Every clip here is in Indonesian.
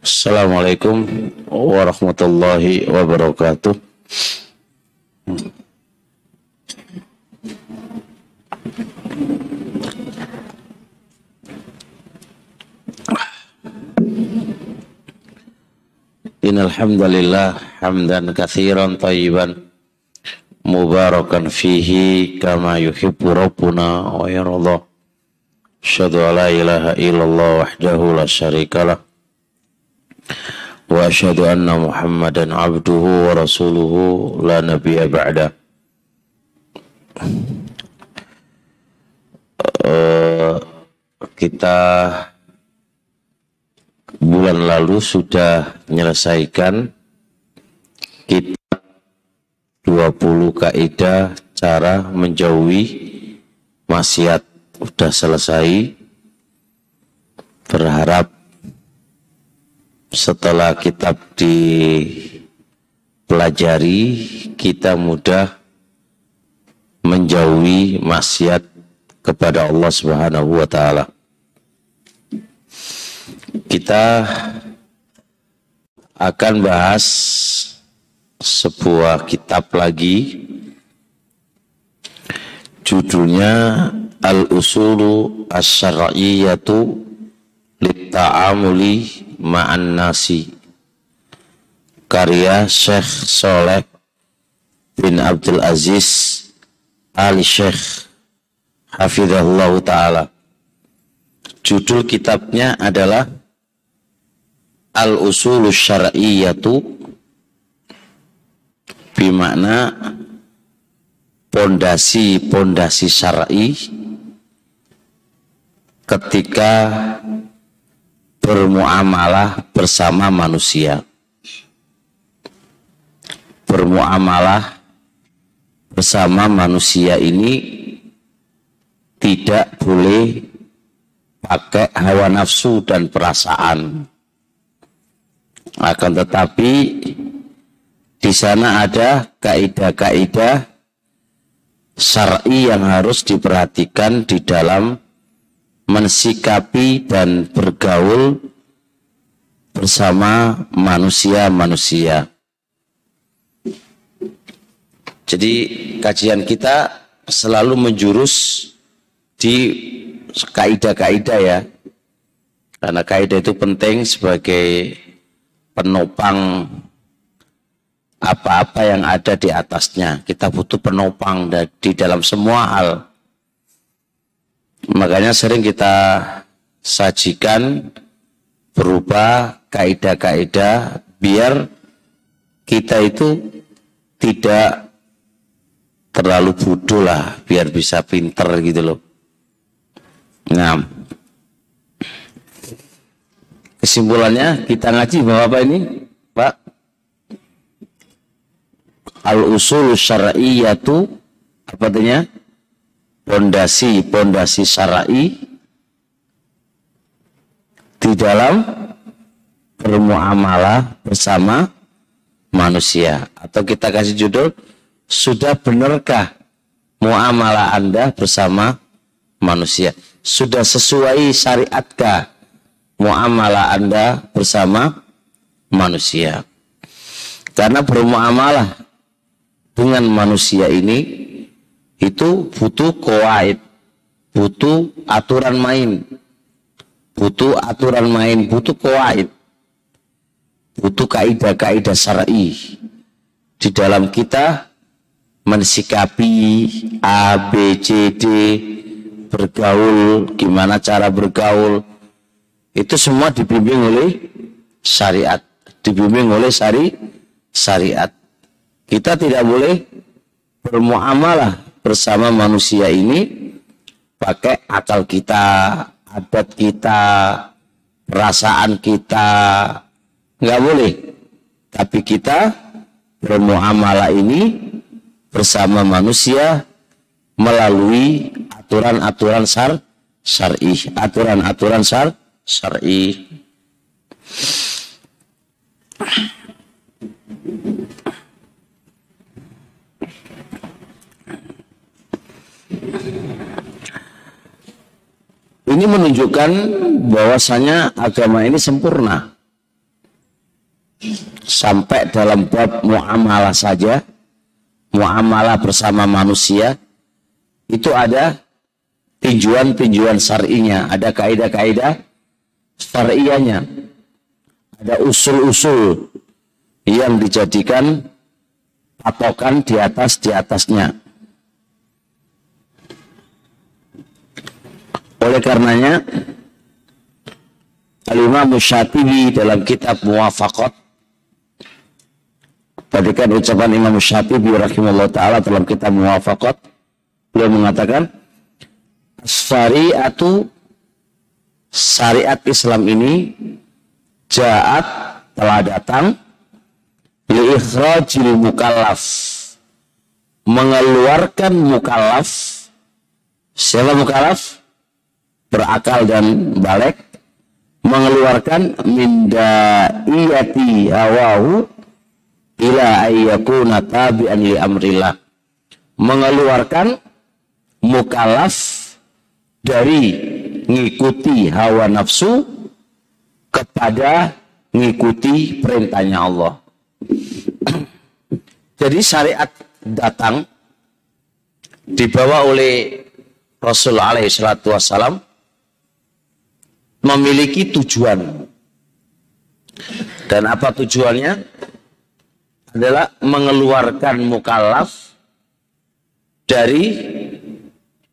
Assalamualaikum warahmatullahi wabarakatuh. Innal hamdalillah hamdan katsiran tayyiban mubarakan fihi kama yuhibbu rabbuna wa yarda. Asyhadu ilaha illallah wahdahu la syarikalah Muhammadan abduhu wa rasuluhu la nabiyya ba'da. Uh, kita bulan lalu sudah menyelesaikan kitab 20 kaidah cara menjauhi maksiat sudah selesai berharap setelah kitab dipelajari kita mudah menjauhi maksiat kepada Allah Subhanahu wa taala. Kita akan bahas sebuah kitab lagi. Judulnya Al-Usulu Asy-Syar'iyyatu Ma'an Nasi. Karya Syekh Soleh bin Abdul Aziz Ali Syekh Hafizahullah Ta'ala. Judul kitabnya adalah al-usulus syar'iyyatu bimakna pondasi-pondasi syar'i ketika bermuamalah bersama manusia. Bermuamalah bersama manusia ini tidak boleh pakai hawa nafsu dan perasaan. Akan tetapi di sana ada kaidah-kaidah syar'i yang harus diperhatikan di dalam mensikapi dan bergaul bersama manusia-manusia. Jadi kajian kita selalu menjurus di kaidah-kaidah ya. Karena kaidah itu penting sebagai penopang apa-apa yang ada di atasnya. Kita butuh penopang di dalam semua hal. Makanya sering kita sajikan berupa kaidah-kaidah biar kita itu tidak terlalu bodoh lah, biar bisa pinter gitu loh. Nah, Kesimpulannya kita ngaji bahwa apa ini? Pak? Al-usul syar'iyyatu apa artinya? Pondasi, pondasi syar'i di dalam bermuamalah bersama manusia atau kita kasih judul sudah benarkah muamalah Anda bersama manusia? Sudah sesuai syariatkah muamalah Anda bersama manusia. Karena bermuamalah dengan manusia ini itu butuh kuait, butuh aturan main, butuh aturan main, butuh kuait, butuh kaidah-kaidah syar'i. Di dalam kita mensikapi A, B, C, D, bergaul, gimana cara bergaul, itu semua dibimbing oleh syariat, dibimbing oleh syari syariat. Kita tidak boleh bermuamalah bersama manusia ini pakai akal kita, adat kita, perasaan kita, nggak boleh. Tapi kita bermuamalah ini bersama manusia melalui aturan-aturan syar syar'i, aturan-aturan syar syar'i Ini menunjukkan bahwasanya agama ini sempurna. sampai dalam bab muamalah saja, muamalah bersama manusia, itu ada tinjuan-tinjuan syar'inya, ada kaidah-kaidah syar'iyahnya, ada usul-usul yang dijadikan patokan di atas di atasnya. Oleh karenanya, Al-Imam Syatibi dalam kitab Muwafaqat Perhatikan ucapan Imam Syafi'i rahimahullah ta'ala dalam kitab Muwafaqat. Beliau mengatakan, Syariatu syariat Islam ini jaat telah datang li ikhrajil mukallaf mengeluarkan mukallaf siapa mukallaf berakal dan balik mengeluarkan minda iyati hawahu ila ayyakuna tabi'an li amrillah. Mengeluarkan mukallaf dari ngikuti hawa nafsu kepada ngikuti perintahnya Allah. Jadi syariat datang dibawa oleh Rasul alaihi salatu wassalam memiliki tujuan. Dan apa tujuannya? Adalah mengeluarkan mukallaf dari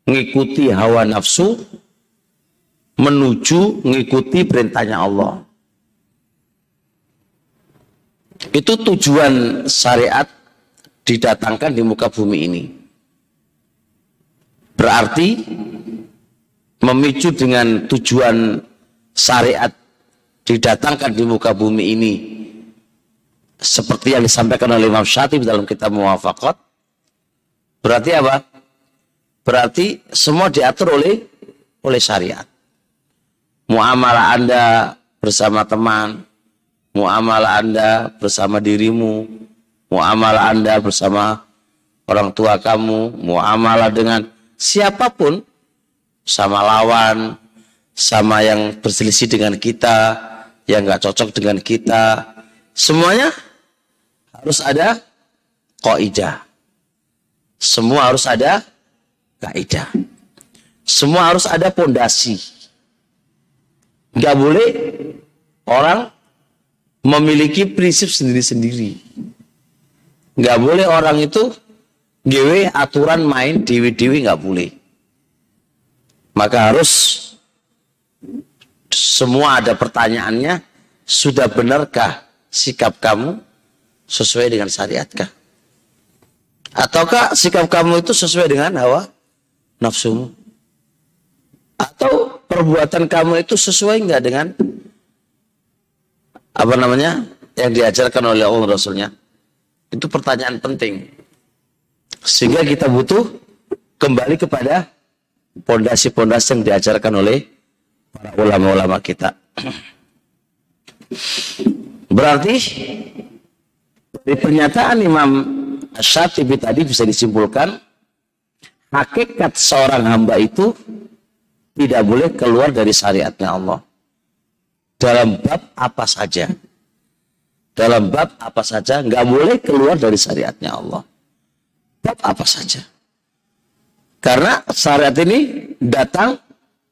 mengikuti hawa nafsu menuju mengikuti perintahnya Allah. Itu tujuan syariat didatangkan di muka bumi ini. Berarti memicu dengan tujuan syariat didatangkan di muka bumi ini seperti yang disampaikan oleh Imam Syatib dalam kitab Muwafaqat berarti apa? Berarti semua diatur oleh oleh syariat. Muamalah Anda bersama teman, muamalah Anda bersama dirimu, muamalah Anda bersama orang tua kamu, muamalah dengan siapa pun, sama lawan, sama yang berselisih dengan kita, yang nggak cocok dengan kita, semuanya harus ada kaidah. Semua harus ada kaidah. Semua harus ada pondasi. Nggak boleh orang memiliki prinsip sendiri-sendiri. Nggak boleh orang itu GW aturan main dewi-dewi nggak boleh. Maka harus semua ada pertanyaannya, sudah benarkah sikap kamu sesuai dengan syariatkah? Ataukah sikap kamu itu sesuai dengan hawa nafsumu? Atau perbuatan kamu itu sesuai enggak dengan apa namanya yang diajarkan oleh Allah Rasulnya? Itu pertanyaan penting. Sehingga kita butuh kembali kepada pondasi-pondasi yang diajarkan oleh para ulama-ulama kita. Berarti dari pernyataan Imam Syatibi tadi bisa disimpulkan hakikat seorang hamba itu tidak boleh keluar dari syariatnya Allah. Dalam bab apa saja. Dalam bab apa saja nggak boleh keluar dari syariatnya Allah. Bab apa saja. Karena syariat ini datang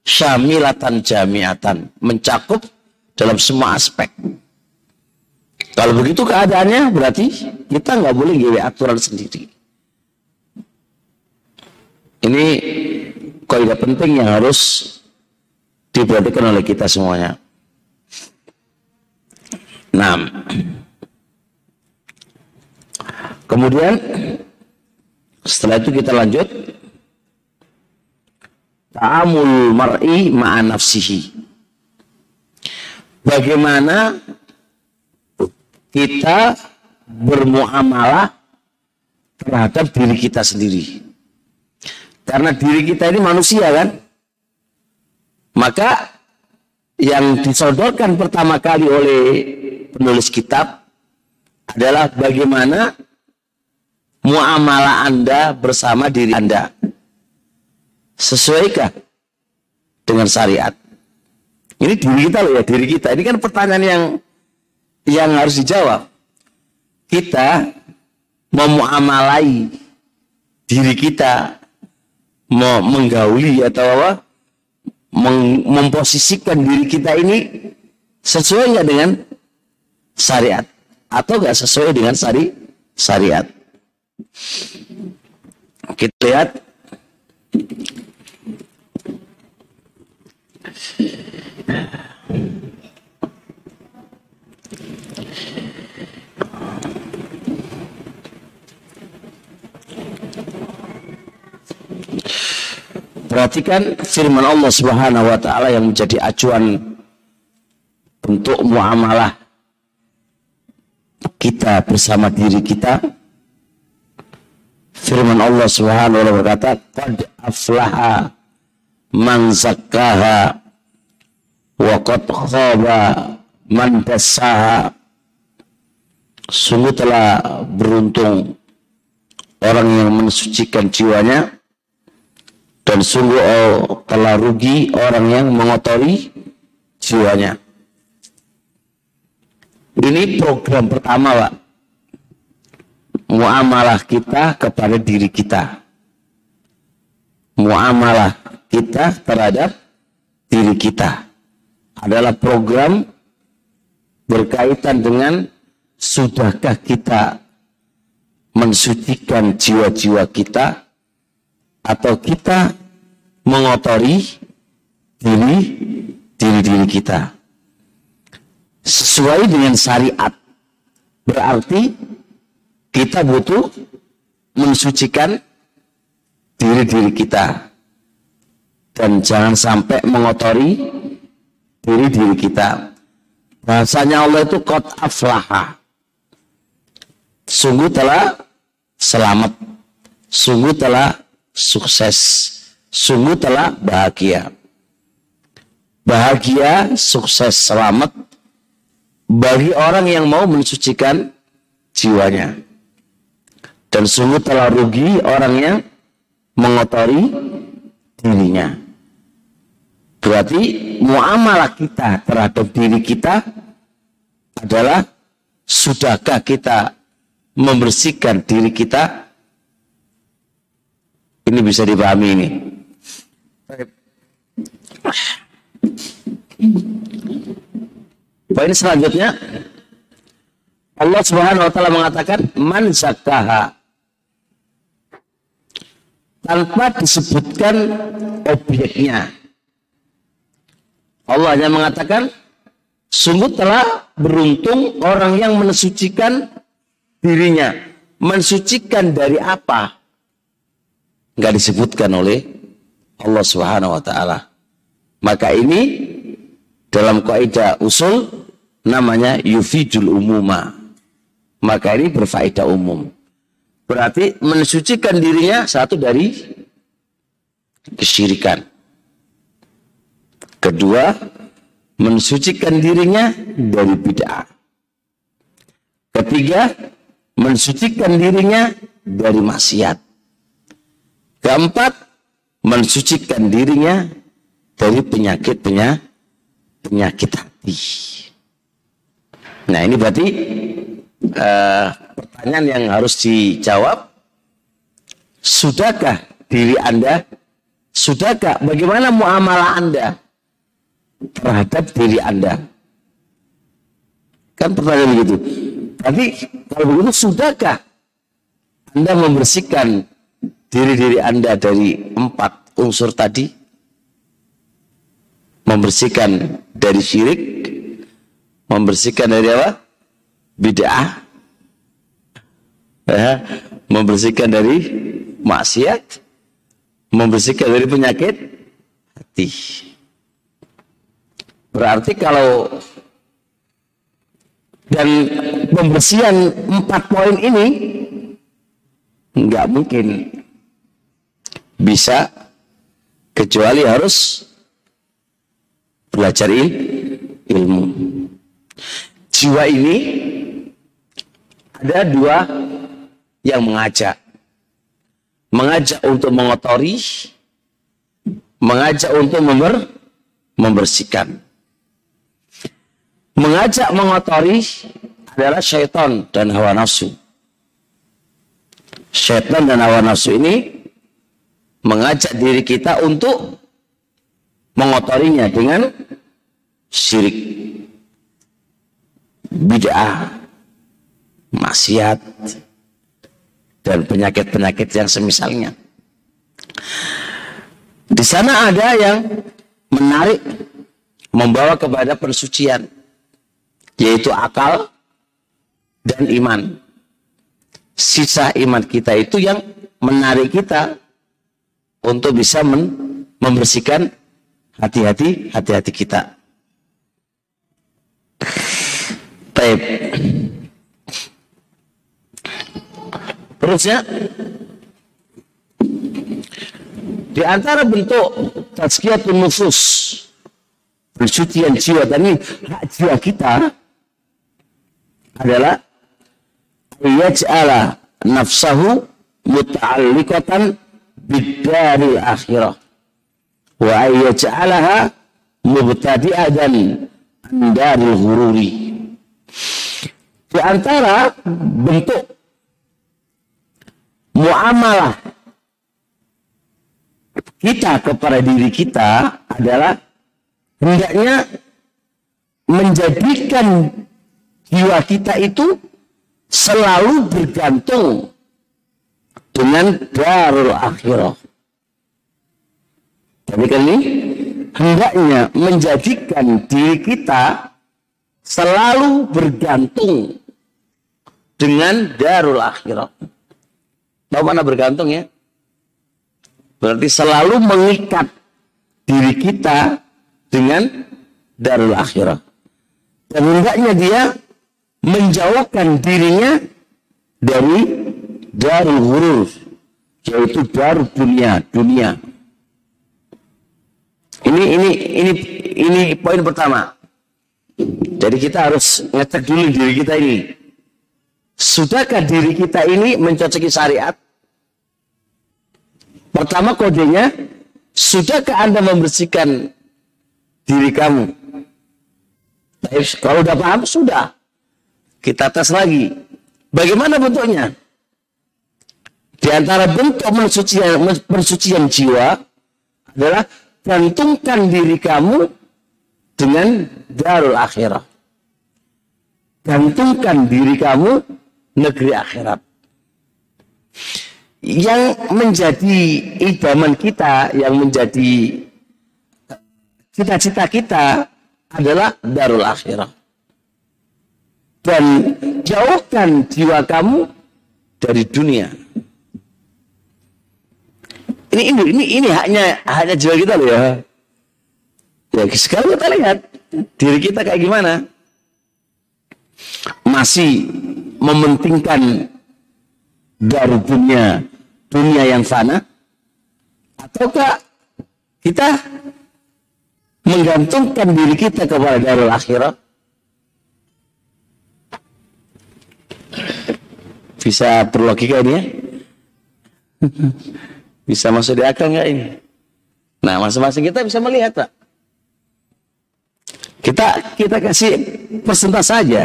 syamilatan jamiatan, mencakup dalam semua aspek. Kalau begitu keadaannya berarti kita nggak boleh gawe aturan sendiri. Ini kaidah penting yang harus diperhatikan oleh kita semuanya. Nah, kemudian setelah itu kita lanjut ta'amul mar'i ma'a nafsihi. Bagaimana kita bermuamalah terhadap diri kita sendiri. Karena diri kita ini manusia kan. Maka yang disodorkan pertama kali oleh penulis kitab adalah bagaimana muamalah Anda bersama diri Anda. Sesuaikah dengan syariat? Ini diri kita loh ya, diri kita. Ini kan pertanyaan yang yang harus dijawab. Kita memuamalai diri kita mau menggauli atau apa mem memposisikan diri kita ini sesuai nggak dengan syariat atau nggak sesuai dengan syari syariat kita lihat Perhatikan firman Allah Subhanahu wa taala yang menjadi acuan untuk muamalah kita bersama diri kita. Firman Allah Subhanahu wa taala berkata, "Qad aflaha man zakkaha wa qad khaba man dassaha." Sungguh telah beruntung orang yang mensucikan jiwanya dan sungguh oh, telah rugi orang yang mengotori jiwanya. Ini program pertama, Pak. Muamalah kita kepada diri kita. Muamalah kita terhadap diri kita adalah program berkaitan dengan sudahkah kita mensucikan jiwa-jiwa kita atau kita mengotori diri diri diri kita. Sesuai dengan syariat. Berarti kita butuh mensucikan diri diri kita. Dan jangan sampai mengotori diri diri kita bahasanya Allah itu kot aflaha sungguh telah selamat sungguh telah sukses. Sungguh telah bahagia. Bahagia, sukses, selamat bagi orang yang mau mensucikan jiwanya. Dan sungguh telah rugi orang yang mengotori dirinya. Berarti muamalah kita terhadap diri kita adalah sudahkah kita membersihkan diri kita ini bisa dipahami ini. Poin selanjutnya Allah Subhanahu wa taala mengatakan man zakaha tanpa disebutkan objeknya. Allah hanya mengatakan sungguh telah beruntung orang yang mensucikan dirinya. Mensucikan dari apa? nggak disebutkan oleh Allah Subhanahu wa taala. Maka ini dalam kaidah usul namanya yufidul umuma. Maka ini berfaedah umum. Berarti mensucikan dirinya satu dari kesyirikan. Kedua, mensucikan dirinya dari bid'ah. Ketiga, mensucikan dirinya dari maksiat. Keempat, mensucikan dirinya dari penyakit penyakit hati. Nah ini berarti uh, pertanyaan yang harus dijawab. Sudahkah diri Anda? Sudahkah bagaimana muamalah Anda terhadap diri Anda? Kan pertanyaan begitu. Tapi kalau begitu sudahkah Anda membersihkan diri-diri Anda dari empat unsur tadi, membersihkan dari syirik, membersihkan dari apa? Bid'ah, ya, membersihkan dari maksiat, membersihkan dari penyakit hati. Berarti kalau dan pembersihan empat poin ini nggak mungkin bisa kecuali harus belajar il, ilmu. Jiwa ini ada dua yang mengajak. Mengajak untuk mengotori, mengajak untuk member, membersihkan. Mengajak mengotori adalah syaitan dan hawa nafsu. Syaitan dan hawa nafsu ini mengajak diri kita untuk mengotorinya dengan syirik, bid'ah, maksiat, dan penyakit-penyakit yang semisalnya. Di sana ada yang menarik membawa kepada pensucian yaitu akal dan iman. Sisa iman kita itu yang menarik kita untuk bisa membersihkan hati-hati hati-hati kita. Baik. Terusnya di antara bentuk tazkiyatun nufus pensucian jiwa dan ini hak jiwa kita adalah yaj'ala nafsahu muta'alliqatan bidaril akhirah. Wa ayyaj'alaha mubtadi'atan daril hururi di antara bentuk muamalah kita kepada diri kita adalah hendaknya menjadikan jiwa kita itu selalu bergantung dengan darul akhirah. Tapi kan ini hendaknya menjadikan diri kita selalu bergantung dengan darul akhirah. Tahu mana bergantung ya? Berarti selalu mengikat diri kita dengan darul akhirah. Dan hendaknya dia menjauhkan dirinya dari darul huruf yaitu darul dunia dunia. Ini ini ini ini poin pertama. Jadi kita harus ngecek dulu diri kita ini. Sudahkah diri kita ini mencocoki syariat? Pertama kodenya sudahkah anda membersihkan diri kamu? Kalau udah paham sudah kita tes lagi. Bagaimana bentuknya? Di antara bentuk pensucian, pensucian jiwa adalah gantungkan diri kamu dengan darul akhirah. Gantungkan diri kamu negeri akhirat. Yang menjadi idaman kita, yang menjadi cita-cita kita adalah darul akhirah dan jauhkan jiwa kamu dari dunia. Ini ini ini, ini hanya hanya jiwa kita loh ya. Ya sekarang kita lihat diri kita kayak gimana. Masih mementingkan dari dunia dunia yang fana ataukah kita menggantungkan diri kita kepada darul akhirat Bisa berlogika ini ya? bisa masuk di akal nggak ini? Nah, masing-masing kita bisa melihat, Pak. Kita kita kasih persentase saja.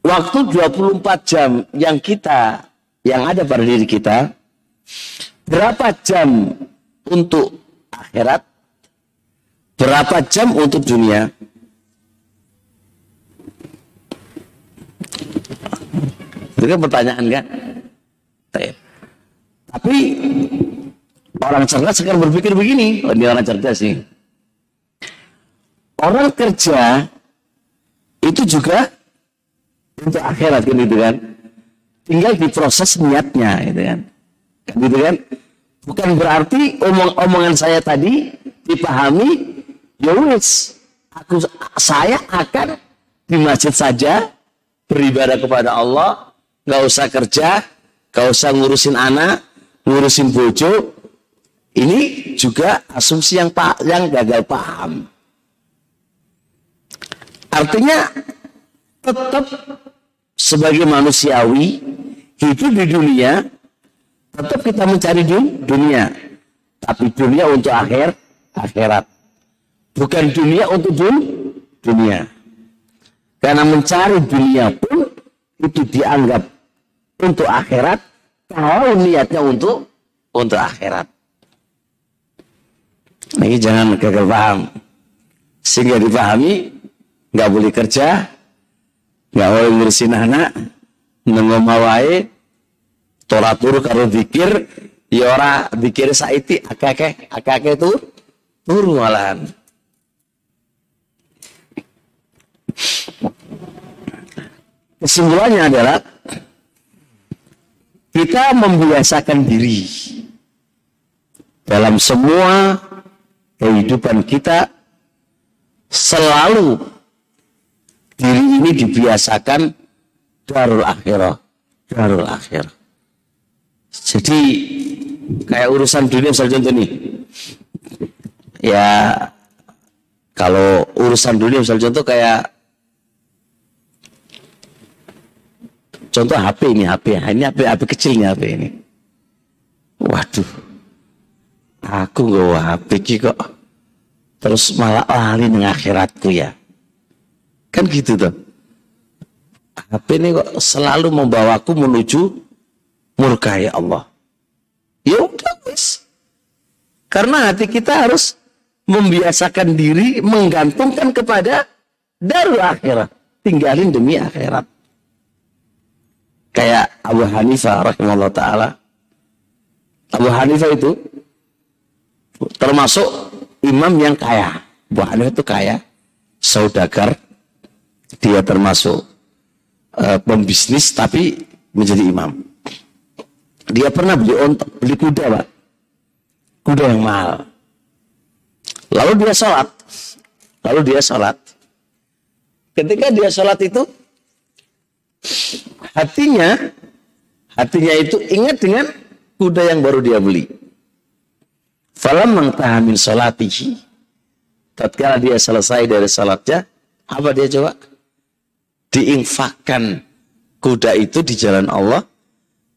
Waktu 24 jam yang kita yang ada pada diri kita berapa jam untuk akhirat? Berapa jam untuk dunia? Itu kan pertanyaan kan? Tapi orang cerdas sekarang berpikir begini, oh ini orang cerdas sih. Orang kerja itu juga untuk akhirat kan gitu kan. Tinggal diproses niatnya gitu kan. Gitu kan. Bukan berarti omong-omongan saya tadi dipahami ya aku saya akan di masjid saja beribadah kepada Allah nggak usah kerja, nggak usah ngurusin anak, ngurusin bojo. Ini juga asumsi yang pak yang gagal paham. Artinya tetap sebagai manusiawi hidup di dunia tetap kita mencari dunia tapi dunia untuk akhir akhirat bukan dunia untuk dunia Karena mencari dunia pun itu dianggap untuk akhirat kalau niatnya untuk untuk akhirat. Ini jangan gagal paham. Sehingga dipahami, nggak boleh kerja, nggak boleh ngurusin anak, nengok mawai, torat turu karo dikir, ya ora dikir saiti akake akake itu turu malahan. Kesimpulannya adalah kita membiasakan diri dalam semua kehidupan kita selalu diri ini dibiasakan darul akhirah darul akhirah. Jadi kayak urusan dunia misalnya contoh nih. Ya kalau urusan dunia misalnya contoh kayak contoh HP ini HP ini HP HP kecil nih HP ini. Waduh. Aku nggak HP ki kok. Terus malah lali dengan akhiratku ya. Kan gitu tuh HP ini kok selalu membawaku menuju murka ya Allah. Ya udah wis. Karena hati kita harus membiasakan diri menggantungkan kepada darul akhirat tinggalin demi akhirat kayak Abu Hanifah rahimahullah taala. Abu Hanifah itu termasuk imam yang kaya. Abu Hanifah itu kaya, saudagar. Dia termasuk uh, pembisnis tapi menjadi imam. Dia pernah beli ontok, beli kuda, Pak. Kuda yang mahal. Lalu dia sholat. Lalu dia sholat. Ketika dia sholat itu, hatinya hatinya itu ingat dengan kuda yang baru dia beli. Falam mengtahamin salatihi. Tatkala dia selesai dari salatnya, apa dia coba? Diinfakkan kuda itu di jalan Allah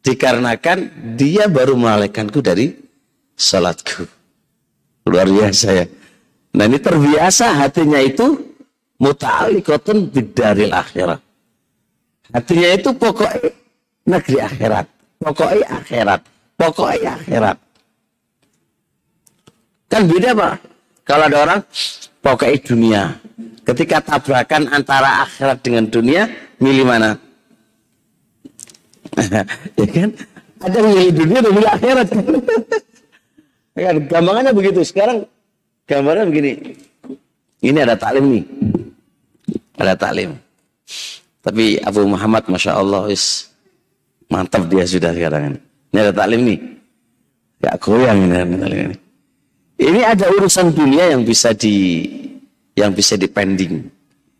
dikarenakan dia baru melalaikanku dari salatku. Luar biasa ya. Nah ini terbiasa hatinya itu muta'alikotun bidaril akhirah. Artinya itu pokoknya negeri akhirat. Pokoknya akhirat. Pokoknya akhirat. Kan beda pak. Kalau ada orang pokoknya dunia. Ketika tabrakan antara akhirat dengan dunia, milih mana? ya kan? Ada milih dunia dan milih akhirat. ya kan? Gampangannya begitu. Sekarang gambarnya begini. Ini ada taklim nih. Ada taklim. Tapi Abu Muhammad Masya Allah is mantap dia sudah sekarang. Ini ada taklim nih. Gak goyang ini. Ini ada urusan dunia yang bisa di yang bisa dipending.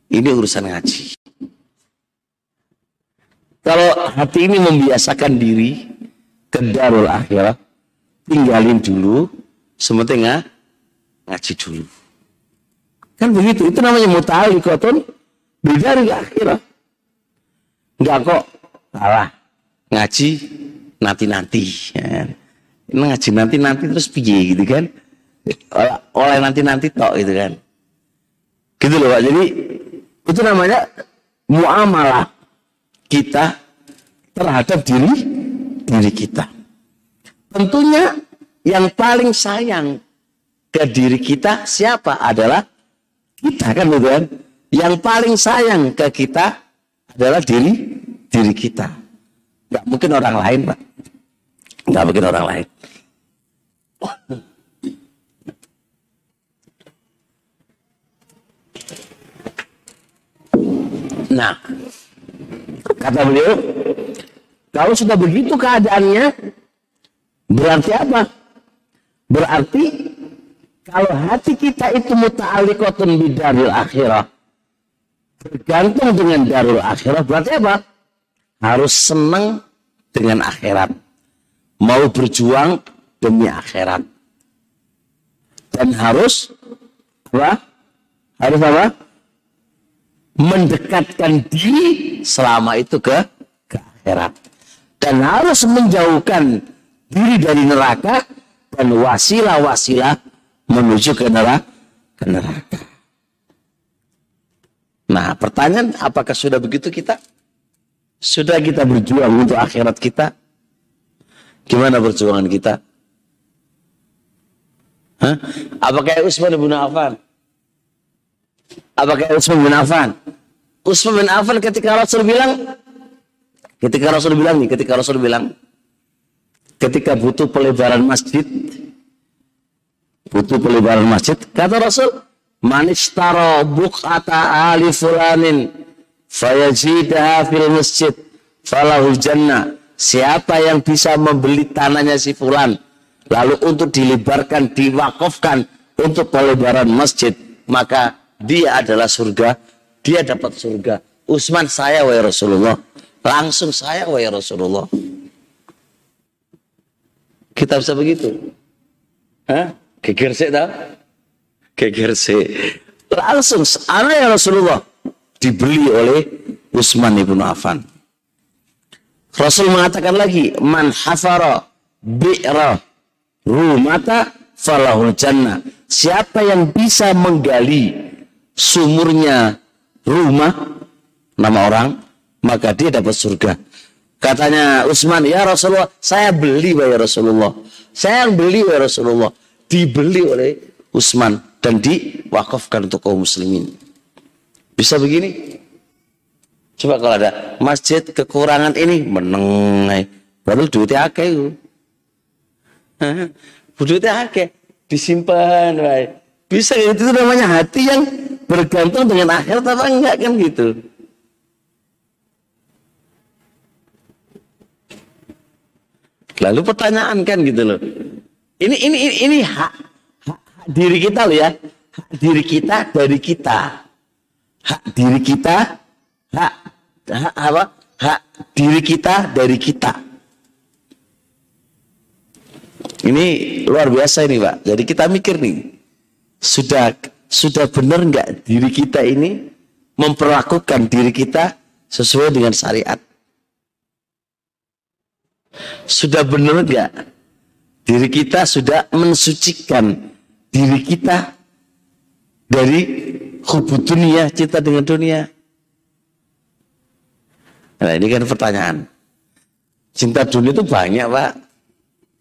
Ini urusan ngaji. Kalau hati ini membiasakan diri ke darul akhirat, tinggalin dulu, sementing ngaji dulu. Kan begitu, itu namanya muta'alikotun bidari akhirat. Enggak kok salah ngaji nanti-nanti. Ya. Ngaji nanti-nanti terus piye gitu kan. Oleh, oleh nanti-nanti tok gitu kan. Gitu loh Pak. Jadi itu namanya muamalah kita terhadap diri diri kita. Tentunya yang paling sayang ke diri kita siapa adalah kita kan gitu kan. Yang paling sayang ke kita adalah diri diri kita. Nggak mungkin orang lain, Pak. Nggak mungkin orang lain. Nah, kata beliau, kalau sudah begitu keadaannya, berarti apa? Berarti kalau hati kita itu muta'alikotun bidaril akhirah, bergantung dengan darul akhirah, berarti apa? harus senang dengan akhirat. Mau berjuang demi akhirat. Dan harus apa? Harus apa? Mendekatkan diri selama itu ke, ke akhirat. Dan harus menjauhkan diri dari neraka dan wasilah-wasilah menuju ke neraka. Ke neraka. Nah, pertanyaan apakah sudah begitu kita? Sudah kita berjuang untuk akhirat kita? Gimana perjuangan kita? Hah? Apakah Utsman bin Affan? Apakah Utsman bin Affan? Utsman bin Affan ketika Rasul bilang ketika Rasul bilang nih, ketika Rasul bilang ketika butuh pelebaran masjid butuh pelebaran masjid kata Rasul manistaro buqata ali fulanin fayajidaha fil masjid falahul jannah. Siapa yang bisa membeli tanahnya si fulan? Lalu untuk dilebarkan diwakafkan untuk pelebaran masjid maka dia adalah surga dia dapat surga. Utsman saya wahai Rasulullah. Langsung saya wahai Rasulullah. Kita bisa begitu? Hah? geger sih geger langsung anak ya Rasulullah. Dibeli oleh Utsman ibnu Affan. Rasul mengatakan lagi man hafara bi'ra rumata falahul jannah. Siapa yang bisa menggali sumurnya rumah nama orang maka dia dapat surga. Katanya Utsman, ya Rasulullah, saya beli ya Rasulullah. Saya yang beli ya Rasulullah. Dibeli oleh Utsman dan diwakafkan untuk kaum muslimin. Bisa begini? Coba kalau ada masjid kekurangan ini meneng. Padahal duitnya akeh itu. duitnya akeh disimpan wae. Bisa itu namanya hati yang bergantung dengan akhirat apa enggak kan gitu. Lalu pertanyaan kan gitu loh. Ini ini ini, ini hak diri kita loh ya. Hak diri kita dari kita. Hak diri kita hak, hak apa? Hak diri kita dari kita. Ini luar biasa ini, Pak. Jadi kita mikir nih. Sudah sudah benar nggak diri kita ini memperlakukan diri kita sesuai dengan syariat? Sudah benar nggak diri kita sudah mensucikan diri kita dari hubud dunia, cinta dengan dunia? Nah ini kan pertanyaan. Cinta dunia itu banyak pak.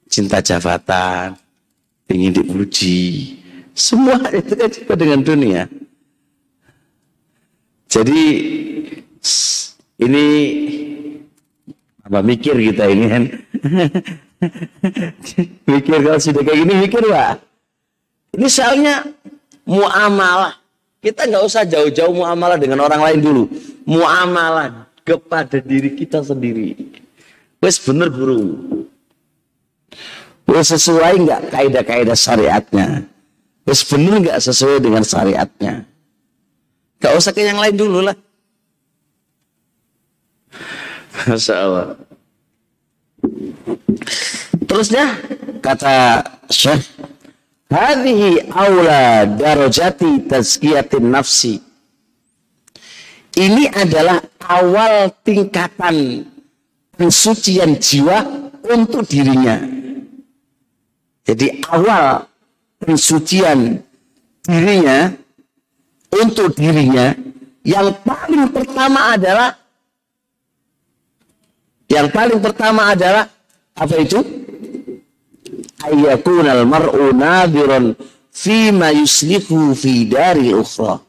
Cinta jabatan, ingin dipuji. Semua itu kan cinta dengan dunia. Jadi ini apa mikir kita ini kan? mikir kalau sudah kayak gini mikir pak. Ini soalnya muamalah. Kita nggak usah jauh-jauh muamalah dengan orang lain dulu. Muamalah kepada diri kita sendiri. Wes bener guru. Wes sesuai nggak kaidah-kaidah syariatnya? Wes bener nggak sesuai dengan syariatnya? Gak usah ke yang lain dulu lah. Masya. Terusnya kata Syekh, hadhihi aula darajati tazkiyatin nafsi. Ini adalah awal tingkatan pensucian jiwa untuk dirinya. Jadi awal pensucian dirinya untuk dirinya yang paling pertama adalah yang paling pertama adalah apa itu? Ayyakunal mar'u nadiran ma yuslihu fi dari ukhra.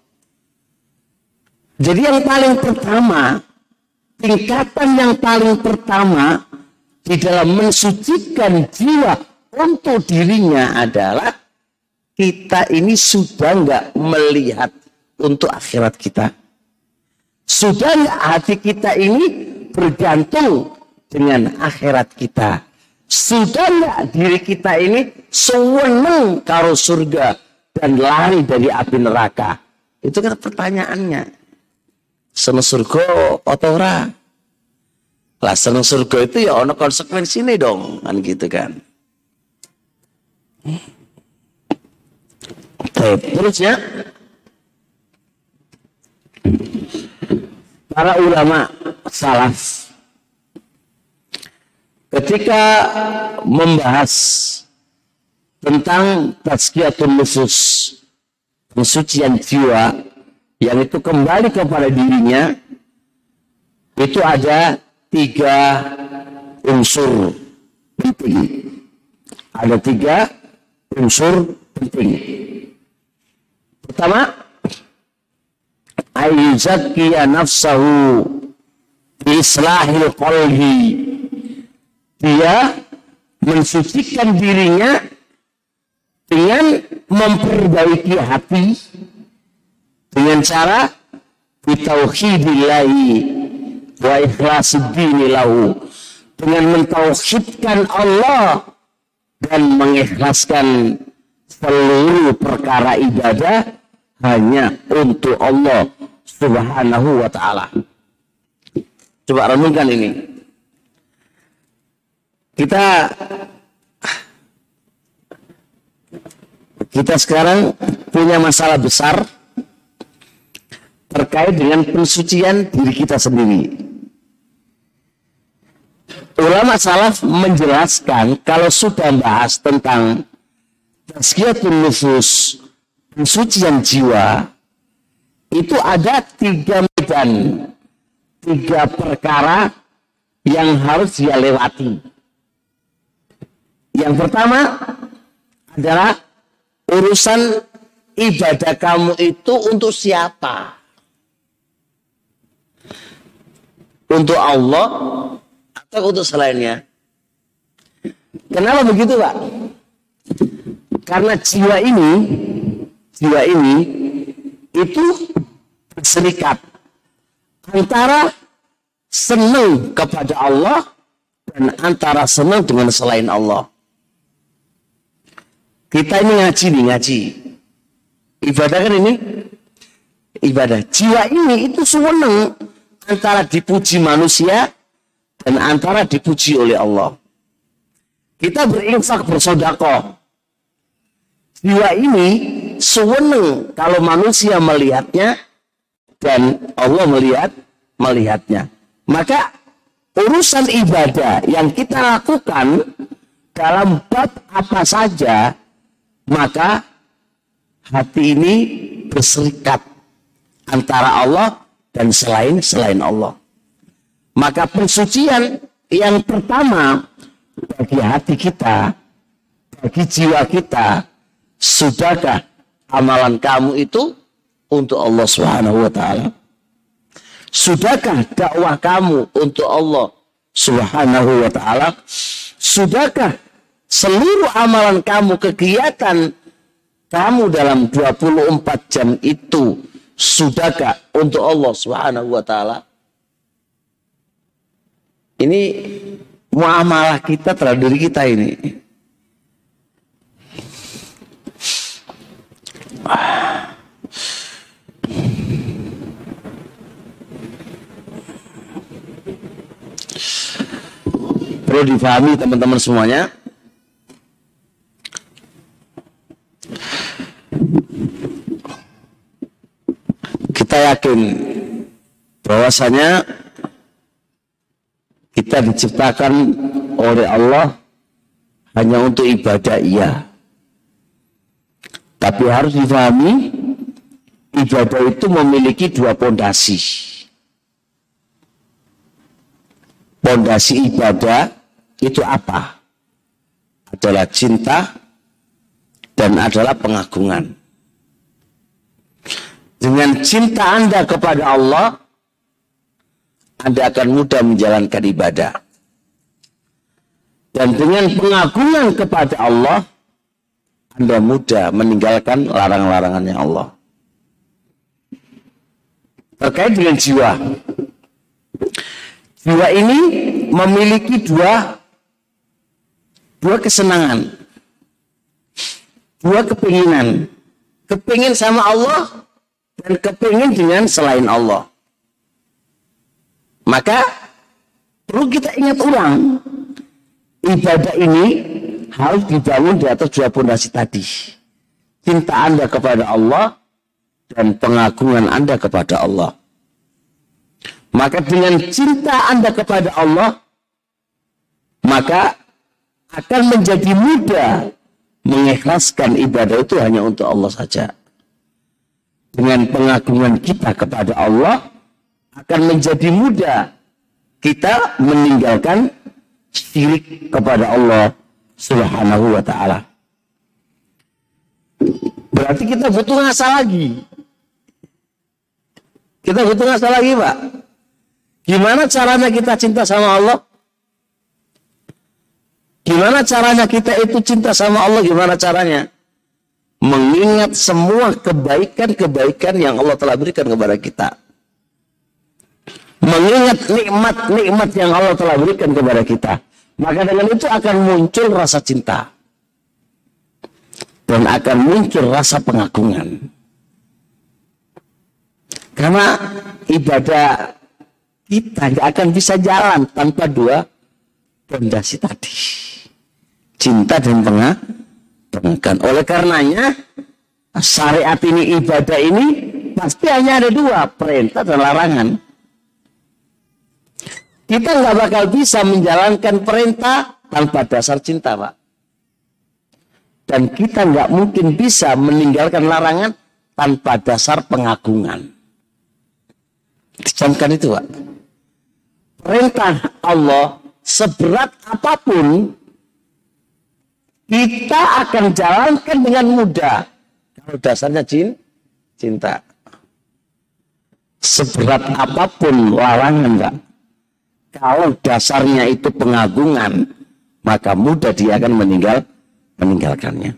Jadi yang paling pertama, tingkatan yang paling pertama di dalam mensucikan jiwa untuk dirinya adalah kita ini sudah nggak melihat untuk akhirat kita. Sudah hati kita ini bergantung dengan akhirat kita. Sudah nggak diri kita ini sewenang karo surga dan lari dari api neraka? Itu kan pertanyaannya. Seneng surga atau ora? Lah seneng surga itu ya ono konsekuensi nih dong, kan gitu kan. Terus ya, para ulama salaf ketika membahas tentang tazkiyatun nufus pensucian jiwa yang itu kembali kepada dirinya itu ada tiga unsur penting. Ada tiga unsur penting. Pertama, ayyuzakkiya nafsahu islahil qalbi. Dia mensucikan dirinya dengan memperbaiki hati dengan cara bitauhidillahi wa ikhlasuddini lahu dengan mentauhidkan Allah dan mengikhlaskan seluruh perkara ibadah hanya untuk Allah Subhanahu wa taala. Coba renungkan ini. Kita kita sekarang punya masalah besar terkait dengan pensucian diri kita sendiri. Ulama salaf menjelaskan kalau sudah bahas tentang tazkiyatun nufus, pensucian jiwa, itu ada tiga medan, tiga perkara yang harus dia lewati. Yang pertama adalah urusan ibadah kamu itu untuk siapa? Untuk Allah atau untuk selainnya? Kenapa begitu, Pak? Karena jiwa ini, jiwa ini itu berserikat antara senang kepada Allah dan antara senang dengan selain Allah. Kita ini ngaji nih, ngaji. Ibadah kan ini? Ibadah. Jiwa ini itu senang antara dipuji manusia dan antara dipuji oleh Allah. Kita berinfak bersodako. Jiwa ini senang kalau manusia melihatnya dan Allah melihat melihatnya. Maka urusan ibadah yang kita lakukan dalam bab apa saja maka hati ini berserikat antara Allah dan selain selain Allah. Maka pensucian yang pertama bagi hati kita, bagi jiwa kita, sudahkah amalan kamu itu untuk Allah Subhanahu wa taala? Sudahkah dakwah kamu untuk Allah Subhanahu wa taala? Sudahkah seluruh amalan kamu, kegiatan kamu dalam 24 jam itu sudahkah untuk Allah Subhanahu wa taala? Ini muamalah kita terhadap diri kita ini. Perlu difahami teman-teman semuanya. Kita yakin bahwasanya kita diciptakan oleh Allah hanya untuk ibadah iya. Tapi harus difahami ibadah itu memiliki dua pondasi. Pondasi ibadah itu apa? Adalah cinta dan adalah pengagungan. Dengan cinta Anda kepada Allah, Anda akan mudah menjalankan ibadah. Dan dengan pengagungan kepada Allah, Anda mudah meninggalkan larang-larangannya Allah. Terkait dengan jiwa. Jiwa ini memiliki dua dua kesenangan. Dua kepinginan. Kepingin sama Allah dan kepingin dengan selain Allah. Maka perlu kita ingat ulang ibadah ini harus dibangun di atas dua pondasi tadi. Cinta Anda kepada Allah dan pengagungan Anda kepada Allah. Maka dengan cinta Anda kepada Allah, maka akan menjadi mudah mengikhlaskan ibadah itu hanya untuk Allah saja. Dengan pengagungan kita kepada Allah akan menjadi mudah kita meninggalkan syirik kepada Allah Subhanahu wa taala. Berarti kita butuh ngasah lagi. Kita butuh ngasah lagi, Pak. Gimana caranya kita cinta sama Allah? Gimana caranya kita itu cinta sama Allah? Gimana caranya? Mengingat semua kebaikan-kebaikan yang Allah telah berikan kepada kita. Mengingat nikmat-nikmat yang Allah telah berikan kepada kita. Maka dengan itu akan muncul rasa cinta. Dan akan muncul rasa pengagungan. Karena ibadah kita nggak akan bisa jalan tanpa dua fondasi tadi. Cinta dan pengagungan. Oleh karenanya syariat ini ibadah ini pasti hanya ada dua perintah dan larangan. Kita nggak bakal bisa menjalankan perintah tanpa dasar cinta, Pak. Dan kita nggak mungkin bisa meninggalkan larangan tanpa dasar pengagungan. Dicamkan itu, Pak. Perintah Allah seberat apa pun kita akan jalankan dengan mudah. Kalau dasarnya jin, cinta. Seberat apa pun larangan enggak. Kalau dasarnya itu pengagungan, maka mudah dia akan meninggal meninggalkannya.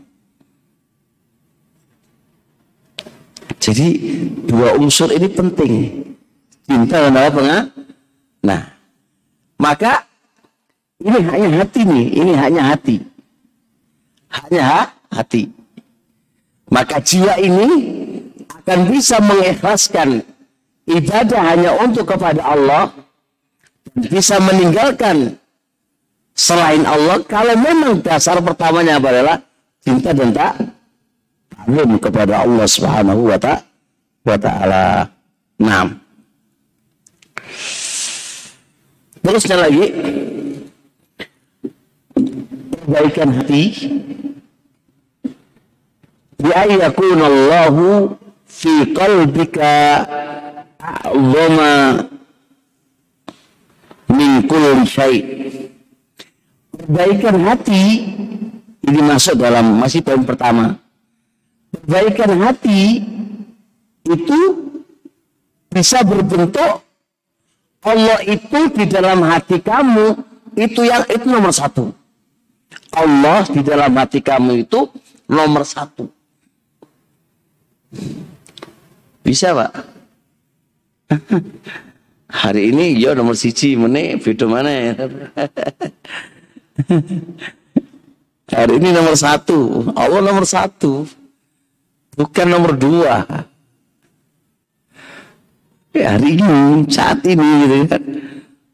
Jadi dua unsur ini penting. Cinta dan apa Nah, maka ini hanya hati nih, ini hanya hati. Hanya hati. Maka jiwa ini akan bisa mengikhlaskan ibadah hanya untuk kepada Allah bisa meninggalkan selain Allah kalau memang dasar pertamanya adalah cinta dan tak taklim kepada Allah Subhanahu wa taala. Naam. Terusnya lagi perbaikan hati bi Allahu fi qalbika a'zama min kulli syai. Perbaikan hati ini masuk dalam masih poin pertama. Perbaikan hati itu bisa berbentuk Allah itu di dalam hati kamu itu yang itu nomor satu. Allah di dalam hati kamu itu nomor satu. Bisa pak? Hari ini ya nomor siji mene beda mana ya? Hari ini nomor satu, Allah nomor satu, bukan nomor dua ya, hari ini saat ini gitu kan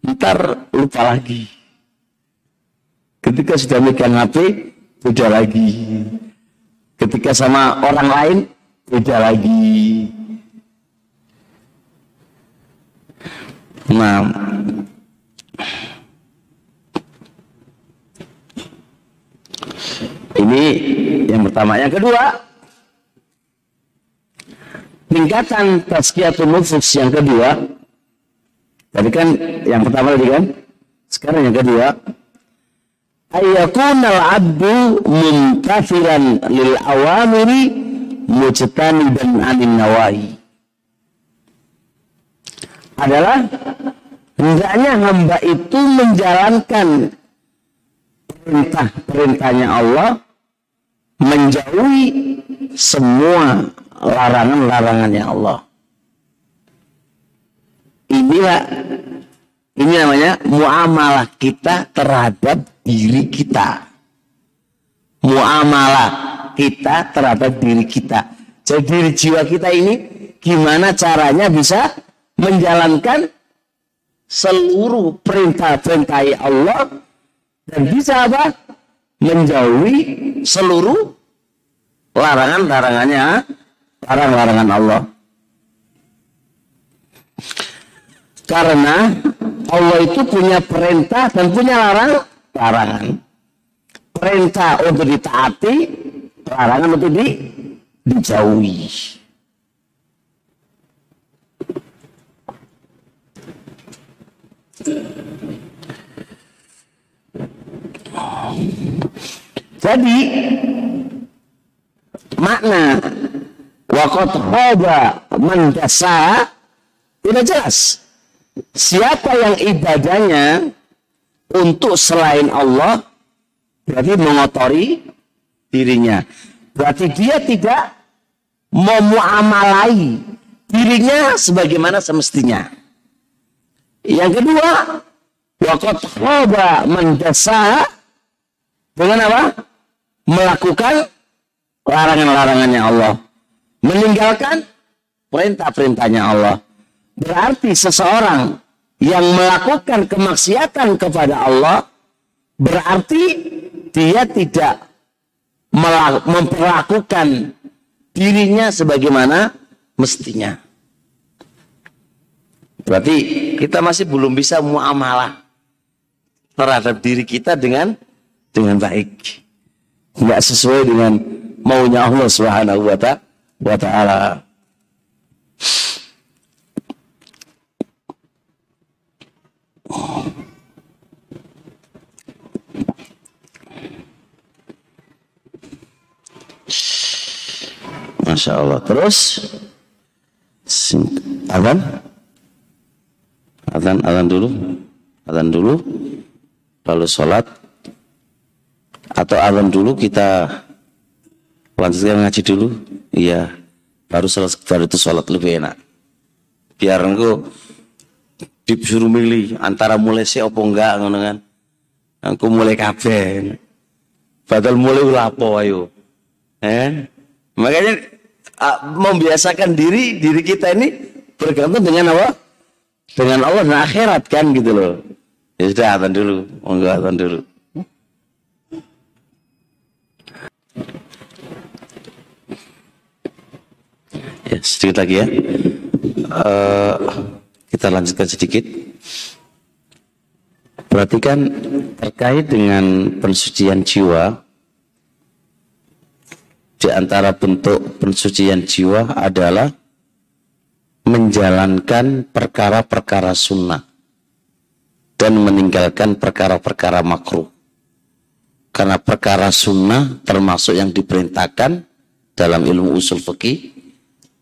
ntar lupa lagi ketika sudah megang HP beda lagi. Ketika sama orang lain beda lagi. Nah. Ini yang pertama. Yang kedua tingkatan tazkiyatun nufus. Yang kedua tadi kan yang pertama tadi kan? Sekarang yang kedua al abdu muntafiran lil awamiri dan anin nawahi adalah hendaknya hamba itu menjalankan perintah-perintahnya Allah menjauhi semua larangan-larangannya Allah. Inilah ini namanya muamalah kita terhadap diri kita. Muamalah kita terhadap diri kita. Jadi diri jiwa kita ini gimana caranya bisa menjalankan seluruh perintah-perintah Allah dan bisa apa? Menjauhi seluruh larangan-larangannya larang-larangan Allah. Karena Allah itu punya perintah dan punya larang larangan. Perintah untuk ditaati, larangan untuk di, dijauhi. Jadi makna wakot hoba mendasa tidak jelas. Siapa yang ibadahnya untuk selain Allah berarti mengotori dirinya. Berarti dia tidak memuamalai dirinya sebagaimana semestinya. Yang kedua, waqad khaba man dasa dengan apa? Melakukan larangan-larangannya Allah. Meninggalkan perintah-perintahnya Allah. Berarti seseorang yang melakukan kemaksiatan kepada Allah berarti dia tidak memperlakukan dirinya sebagaimana mestinya. Berarti kita masih belum bisa muamalah terhadap diri kita dengan dengan baik. Tidak sesuai dengan maunya Allah Subhanahu wa taala. Masya Allah. Terus azan, azan, azan dulu, azan dulu, lalu sholat, atau azan dulu kita lanjutkan ngaji dulu. Iya, baru baru itu sholat lebih enak. Biar engkau disuruh milih antara mulai si opo enggak ngono kan. Aku mulai kabeh. Padahal mulai ulapo ayo. Eh? Makanya membiasakan diri diri kita ini bergantung dengan apa? Dengan Allah dan akhirat kan gitu loh. Ya sudah atan dulu, monggo atan dulu. Ya, sedikit lagi ya. Uh, kita lanjutkan sedikit. Perhatikan terkait dengan pensucian jiwa, di antara bentuk pensucian jiwa adalah menjalankan perkara-perkara sunnah dan meninggalkan perkara-perkara makruh. Karena perkara sunnah termasuk yang diperintahkan dalam ilmu usul fikih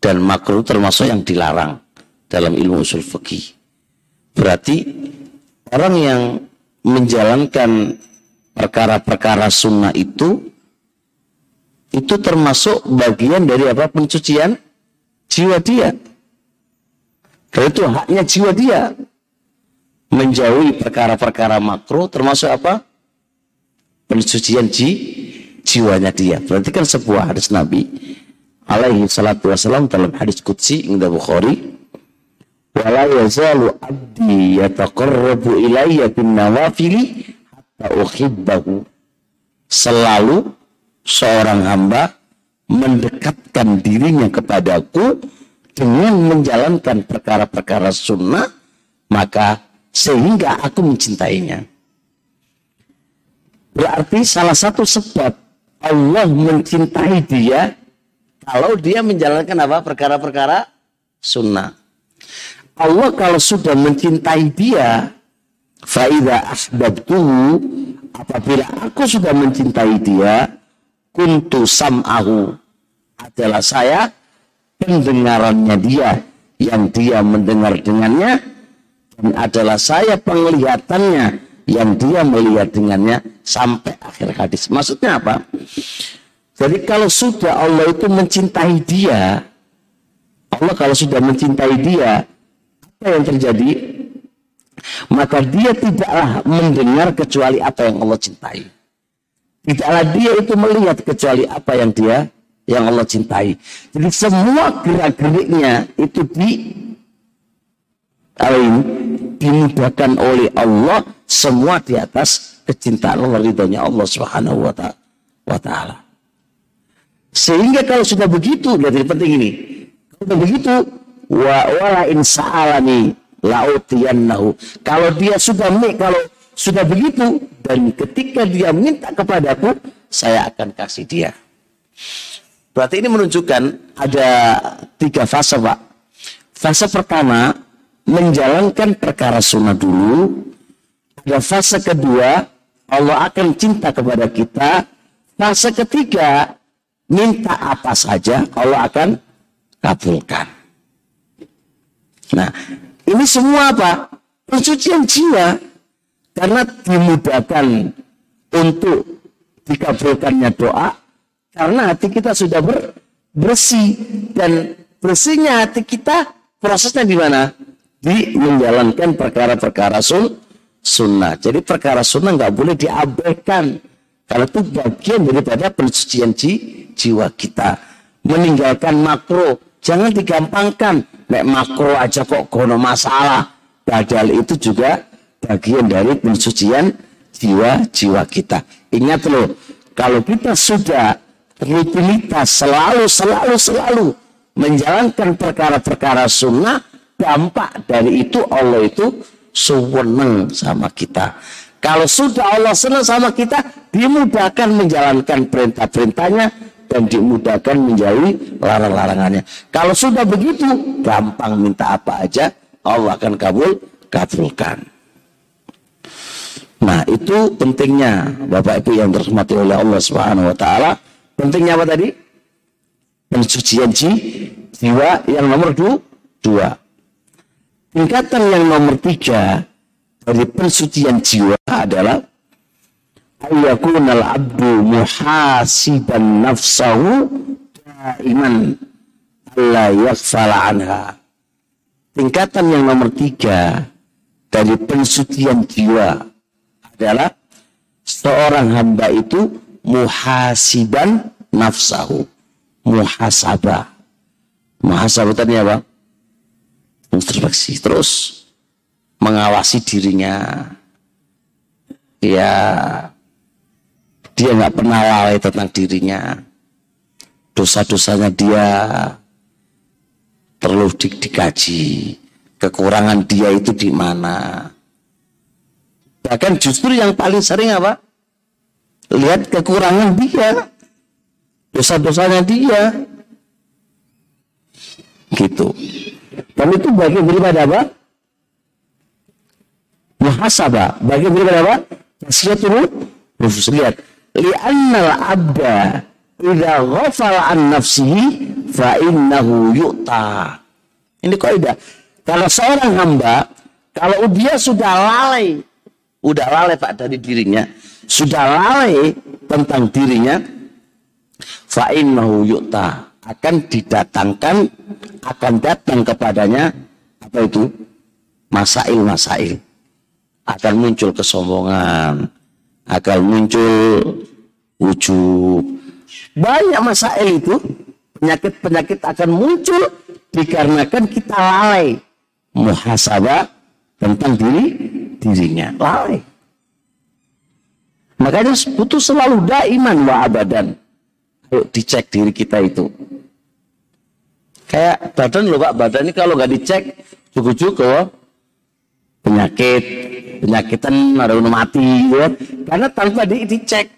dan makruh termasuk yang dilarang dalam ilmu usul fikih. Berarti orang yang menjalankan perkara-perkara sunnah itu itu termasuk bagian dari apa pencucian jiwa dia. Karena itu haknya jiwa dia menjauhi perkara-perkara makruh termasuk apa pencucian ji, jiwanya dia. Berarti kan sebuah hadis Nabi alaihi salatu wasalam dalam hadis qudsi inda Bukhari wala yazalu abdi yataqarrabu ilayya bin nawafili hatta uhibbahu. Selalu seorang hamba mendekatkan dirinya kepadaku dengan menjalankan perkara-perkara sunnah maka sehingga aku mencintainya. Berarti salah satu sebab Allah mencintai dia kalau dia menjalankan apa? Perkara-perkara sunnah Allah kalau sudah mencintai dia, faida asbabtuhu, apabila aku sudah mencintai dia, kuntu sam'ahu, adalah saya pendengarannya dia, yang dia mendengar dengannya, dan adalah saya penglihatannya, yang dia melihat dengannya, sampai akhir hadis. Maksudnya apa? Jadi kalau sudah Allah itu mencintai dia, Allah kalau sudah mencintai dia, apa yang terjadi? Maka dia tidaklah mendengar kecuali apa yang Allah cintai. Tidaklah dia itu melihat kecuali apa yang dia yang Allah cintai. Jadi semua gerak-geriknya itu di dimudahkan oleh Allah semua di atas kecintaan Allah ridhonya Allah Subhanahu wa taala. Sehingga kalau sudah begitu, lihat ini penting ini. Kalau begitu, wa wala in sa'alani lautiyannahu. Kalau dia sudah kalau sudah begitu dan ketika dia minta kepadaku, saya akan kasih dia. Berarti ini menunjukkan ada tiga fase, Pak. Fase pertama, menjalankan perkara sunnah dulu. Ada fase kedua, Allah akan cinta kepada kita. Fase ketiga, minta apa saja Allah akan kabulkan. Nah, ini semua apa? Pensucian jiwa. Karena dimudahkan untuk dikabulkannya doa. Karena hati kita sudah ber, bersih. Dan bersihnya hati kita prosesnya di mana? Di menjalankan perkara-perkara sun, sunnah. Jadi perkara sunnah nggak boleh diabaikan. Kalau itu bagian daripada pensucian ji, jiwa kita. Meninggalkan makro. Jangan digampangkan. Nek makro aja kok kono masalah. Padahal itu juga bagian dari pensucian jiwa-jiwa kita. Ingat loh, kalau kita sudah rutinitas selalu, selalu, selalu menjalankan perkara-perkara sunnah, dampak dari itu Allah itu senang sama kita. Kalau sudah Allah senang sama kita, dimudahkan menjalankan perintah-perintahnya dan dimudahkan menjauhi larang-larangannya. Kalau sudah begitu, gampang minta apa aja, Allah akan kabul kabulkan. Nah, itu pentingnya Bapak Ibu yang dirahmati oleh Allah Subhanahu wa taala. Pentingnya apa tadi? Pensucian jiwa yang nomor dua. dua. Tingkatan yang nomor tiga dari pensucian jiwa adalah al abdu muhasiban nafsahu daiman la yakfala anha tingkatan yang nomor tiga dari pensucian jiwa adalah seorang hamba itu muhasiban nafsahu muhasabah. Muhasabah tadi apa? Introspeksi terus mengawasi dirinya. Ya dia nggak pernah lalai tentang dirinya dosa-dosanya dia perlu di, dikaji kekurangan dia itu di mana. Bahkan justru yang paling sering apa? Lihat kekurangan dia, dosa-dosanya dia, gitu. Dan itu bagian daripada apa? Muhasabah. Bagian daripada apa? Tasyiatul nufus. Lihat. Li'annal abda idza ghafala an nafsihi fa innahu yu'ta. Ini kaidah. Kalau seorang hamba kalau dia sudah lalai, udah lalai Pak dari dirinya, sudah lalai tentang dirinya, fa innahu yu'ta akan didatangkan akan datang kepadanya apa itu masail-masail akan muncul kesombongan akan muncul ujub banyak masalah itu, penyakit-penyakit akan muncul dikarenakan kita lalai muhasabah tentang diri dirinya. Lalai. Makanya butuh selalu daiman wa abadan. Ayo dicek diri kita itu. Kayak badan loh Pak, badan ini kalau nggak dicek cukup-cukup penyakit, penyakitan ada mati, ya. karena tanpa di, dicek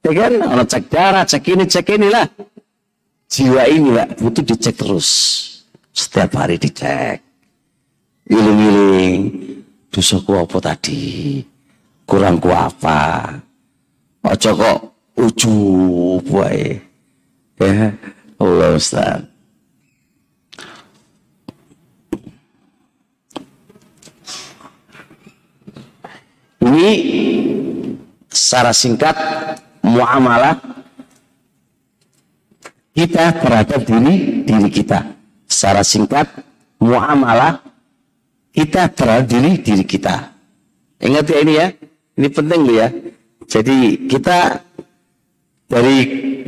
Ya kan? Orang cek darah, cek ini, cek inilah. Jiwa ini lah butuh dicek terus. Setiap hari dicek. Giling-giling. Dosaku apa tadi? Kurangku apa? Ojo kok ujub wae. Ya, Allah Ustaz. Ini secara singkat muamalah kita terhadap diri diri kita. Secara singkat, muamalah kita terhadap diri diri kita. Ingat ya ini ya, ini penting ya. Jadi kita dari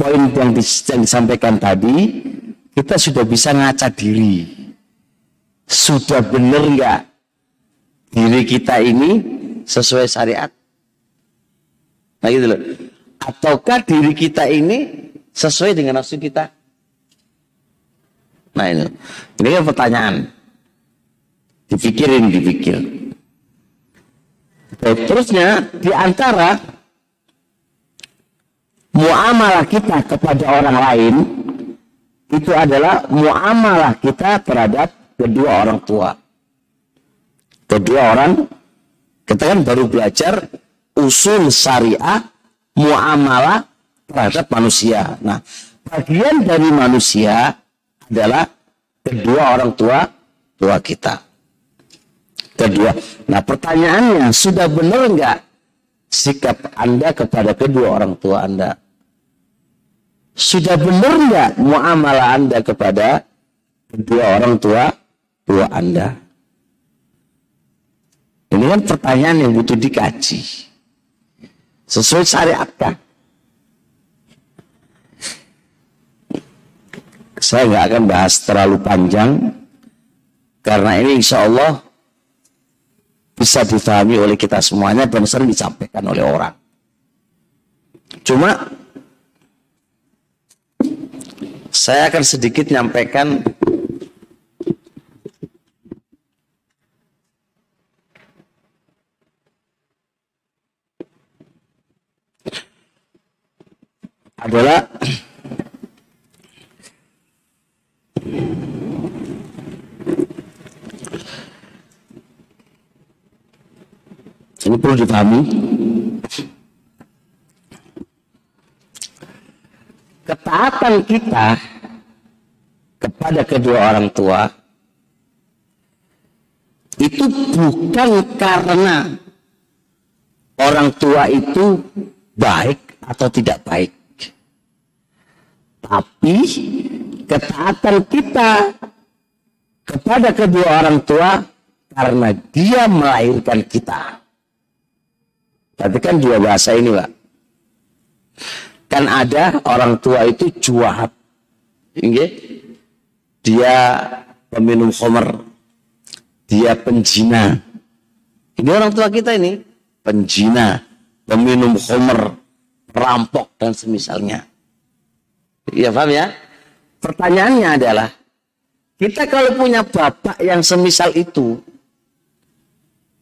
poin yang, disampaikan tadi, kita sudah bisa ngaca diri. Sudah benar nggak diri kita ini sesuai syariat? Nah gitu loh. Ataukah diri kita ini sesuai dengan nafsu kita? Nah ini, ini kan pertanyaan. Dipikirin, dipikir. terusnya di antara muamalah kita kepada orang lain itu adalah muamalah kita terhadap kedua orang tua. Kedua orang, kita kan baru belajar usul syariah, muamalah terhadap manusia. Nah, bagian dari manusia adalah kedua orang tua tua kita. Kedua, nah pertanyaannya sudah benar nggak sikap anda kepada kedua orang tua anda? Sudah benar nggak muamalah anda kepada kedua orang tua tua anda? Kan pertanyaan yang butuh dikaji. Sesuai syariat kan? Saya nggak akan bahas terlalu panjang karena ini insya Allah bisa difahami oleh kita semuanya dan sering disampaikan oleh orang. Cuma saya akan sedikit nyampaikan adalah ini perlu dipahami. Ketaatan kita kepada kedua orang tua itu bukan karena orang tua itu baik atau tidak baik tapi ketaatan kita kepada kedua orang tua karena dia melahirkan kita. Berarti kan dua bahasa ini, Pak. Kan ada orang tua itu juahat. Dia peminum khomer. Dia penjina. Ini orang tua kita ini. Penjina, peminum khomer, perampok, dan semisalnya. Iya paham ya? Pertanyaannya adalah, kita kalau punya bapak yang semisal itu,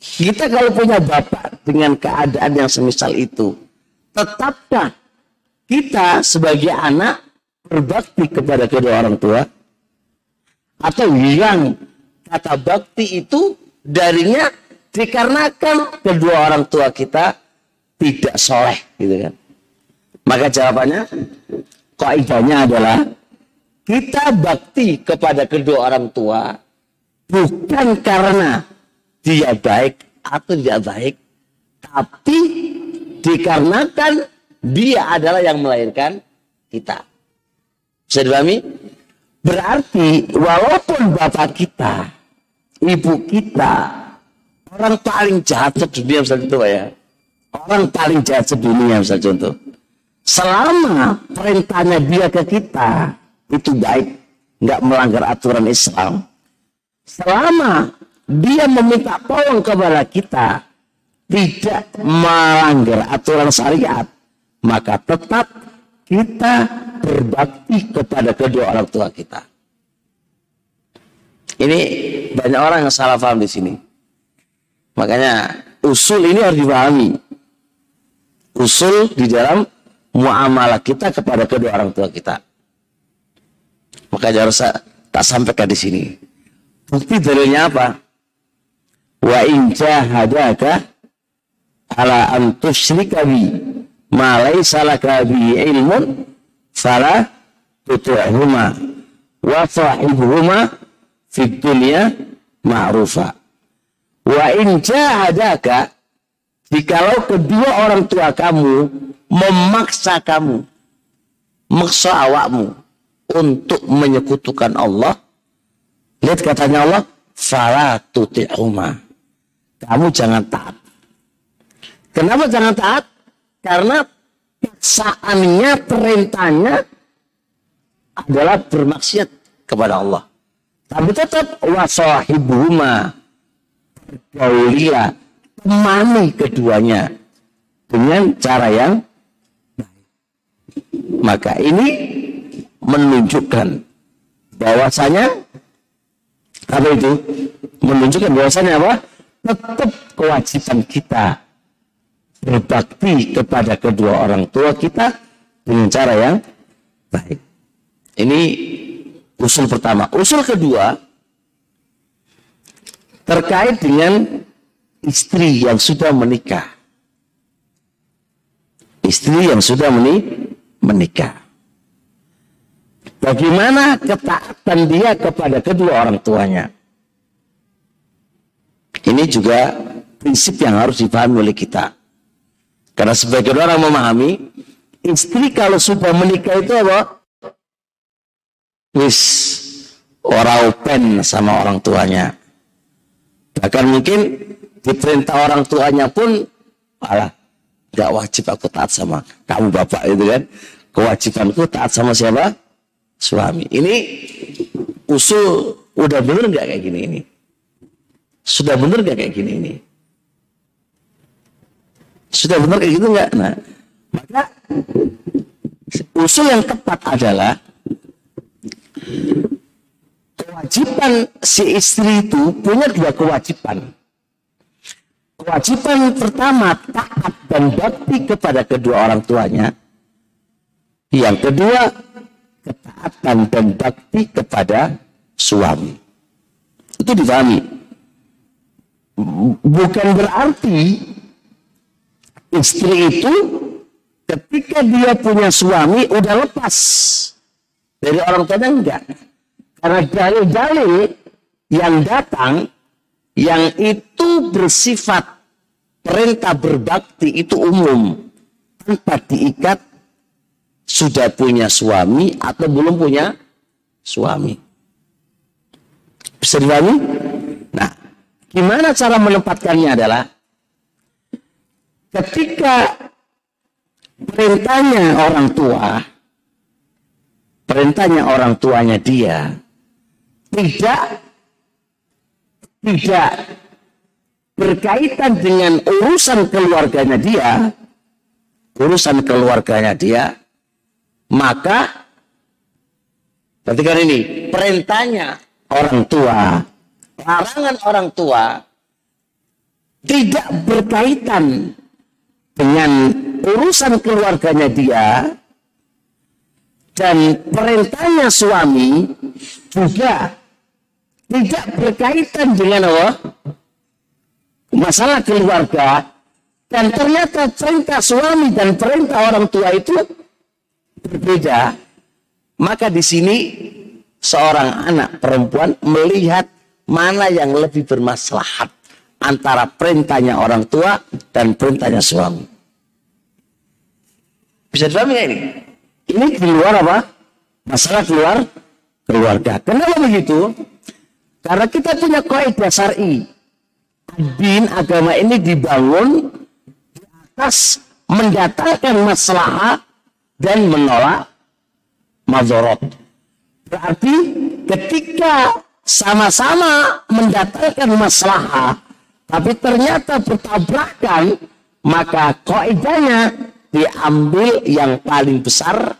kita kalau punya bapak dengan keadaan yang semisal itu, tetapkah kita sebagai anak berbakti kepada kedua orang tua? Atau yang kata bakti itu darinya dikarenakan kedua orang tua kita tidak soleh gitu kan. Maka jawabannya kaidahnya adalah kita bakti kepada kedua orang tua bukan karena dia baik atau tidak baik, tapi dikarenakan dia adalah yang melahirkan kita. Bisa dipahami? Berarti walaupun bapak kita, ibu kita, orang paling jahat sedunia misalnya itu ya. Orang paling jahat sedunia misalnya contoh selama perintahnya dia ke kita itu baik, nggak melanggar aturan Islam. Selama dia meminta tolong kepada kita tidak melanggar aturan syariat, maka tetap kita berbakti kepada kedua orang tua kita. Ini banyak orang yang salah paham di sini. Makanya usul ini harus dipahami. Usul di dalam muamalah kita kepada kedua orang tua kita. Maka harus tak sampaikan di sini. Bukti dalilnya apa? Wa in jahadaka ala an tusyrika bi ma laysa laka bi ilmun fala tuti'huma wa sahibuhuma fid dunya ma'rufa. Wa in jahadaka jikalau kedua orang tua kamu memaksa kamu, maksa awakmu untuk menyekutukan Allah. Lihat katanya Allah, fala tuti'uma. Kamu jangan taat. Kenapa jangan taat? Karena paksaannya, perintahnya adalah bermaksiat kepada Allah. Tapi tetap wasahibuhuma. Pergaulilah, temani keduanya dengan cara yang maka ini menunjukkan bahwasanya apa itu? Menunjukkan bahwasanya apa? Tetap kewajiban kita berbakti kepada kedua orang tua kita dengan cara yang baik. Ini usul pertama. Usul kedua, terkait dengan istri yang sudah menikah. Istri yang sudah menikah. Bagaimana ketaatan dia kepada kedua orang tuanya? Ini juga prinsip yang harus dipahami oleh kita. Karena sebagian orang memahami, istri kalau sudah menikah itu apa? Wis, orang open sama orang tuanya. Bahkan mungkin diperintah orang tuanya pun, alah, gak wajib aku taat sama kamu bapak itu kan. Kewajibanku taat sama siapa? suami. Ini usul udah bener nggak kayak gini ini? Sudah bener nggak kayak gini ini? Sudah bener kayak gitu nggak? Nah, maka usul yang tepat adalah kewajiban si istri itu punya dua kewajiban. Kewajiban pertama taat dan bakti kepada kedua orang tuanya. Yang kedua ketaatan dan bakti kepada suami. Itu dipahami. Bukan berarti istri itu ketika dia punya suami udah lepas dari orang tuanya enggak. Karena dalil-dalil yang datang yang itu bersifat perintah berbakti itu umum tanpa diikat sudah punya suami atau belum punya suami. Bisa? Nah, gimana cara menempatkannya adalah ketika perintahnya orang tua, perintahnya orang tuanya dia tidak tidak. Berkaitan dengan urusan keluarganya dia, urusan keluarganya dia maka perhatikan ini, perintahnya orang tua, larangan orang tua tidak berkaitan dengan urusan keluarganya dia dan perintahnya suami juga tidak berkaitan dengan apa? masalah keluarga dan ternyata perintah suami dan perintah orang tua itu berbeda, maka di sini seorang anak perempuan melihat mana yang lebih bermaslahat antara perintahnya orang tua dan perintahnya suami. Bisa dipahami nggak ini? Ini di luar apa? Masalah keluar keluarga. Kenapa begitu? Karena kita punya kaidah syar'i. Din agama ini dibangun di atas mendatangkan masalah dan menolak madorot. Berarti ketika sama-sama mendatangkan masalah, tapi ternyata bertabrakan, maka kaidahnya diambil yang paling besar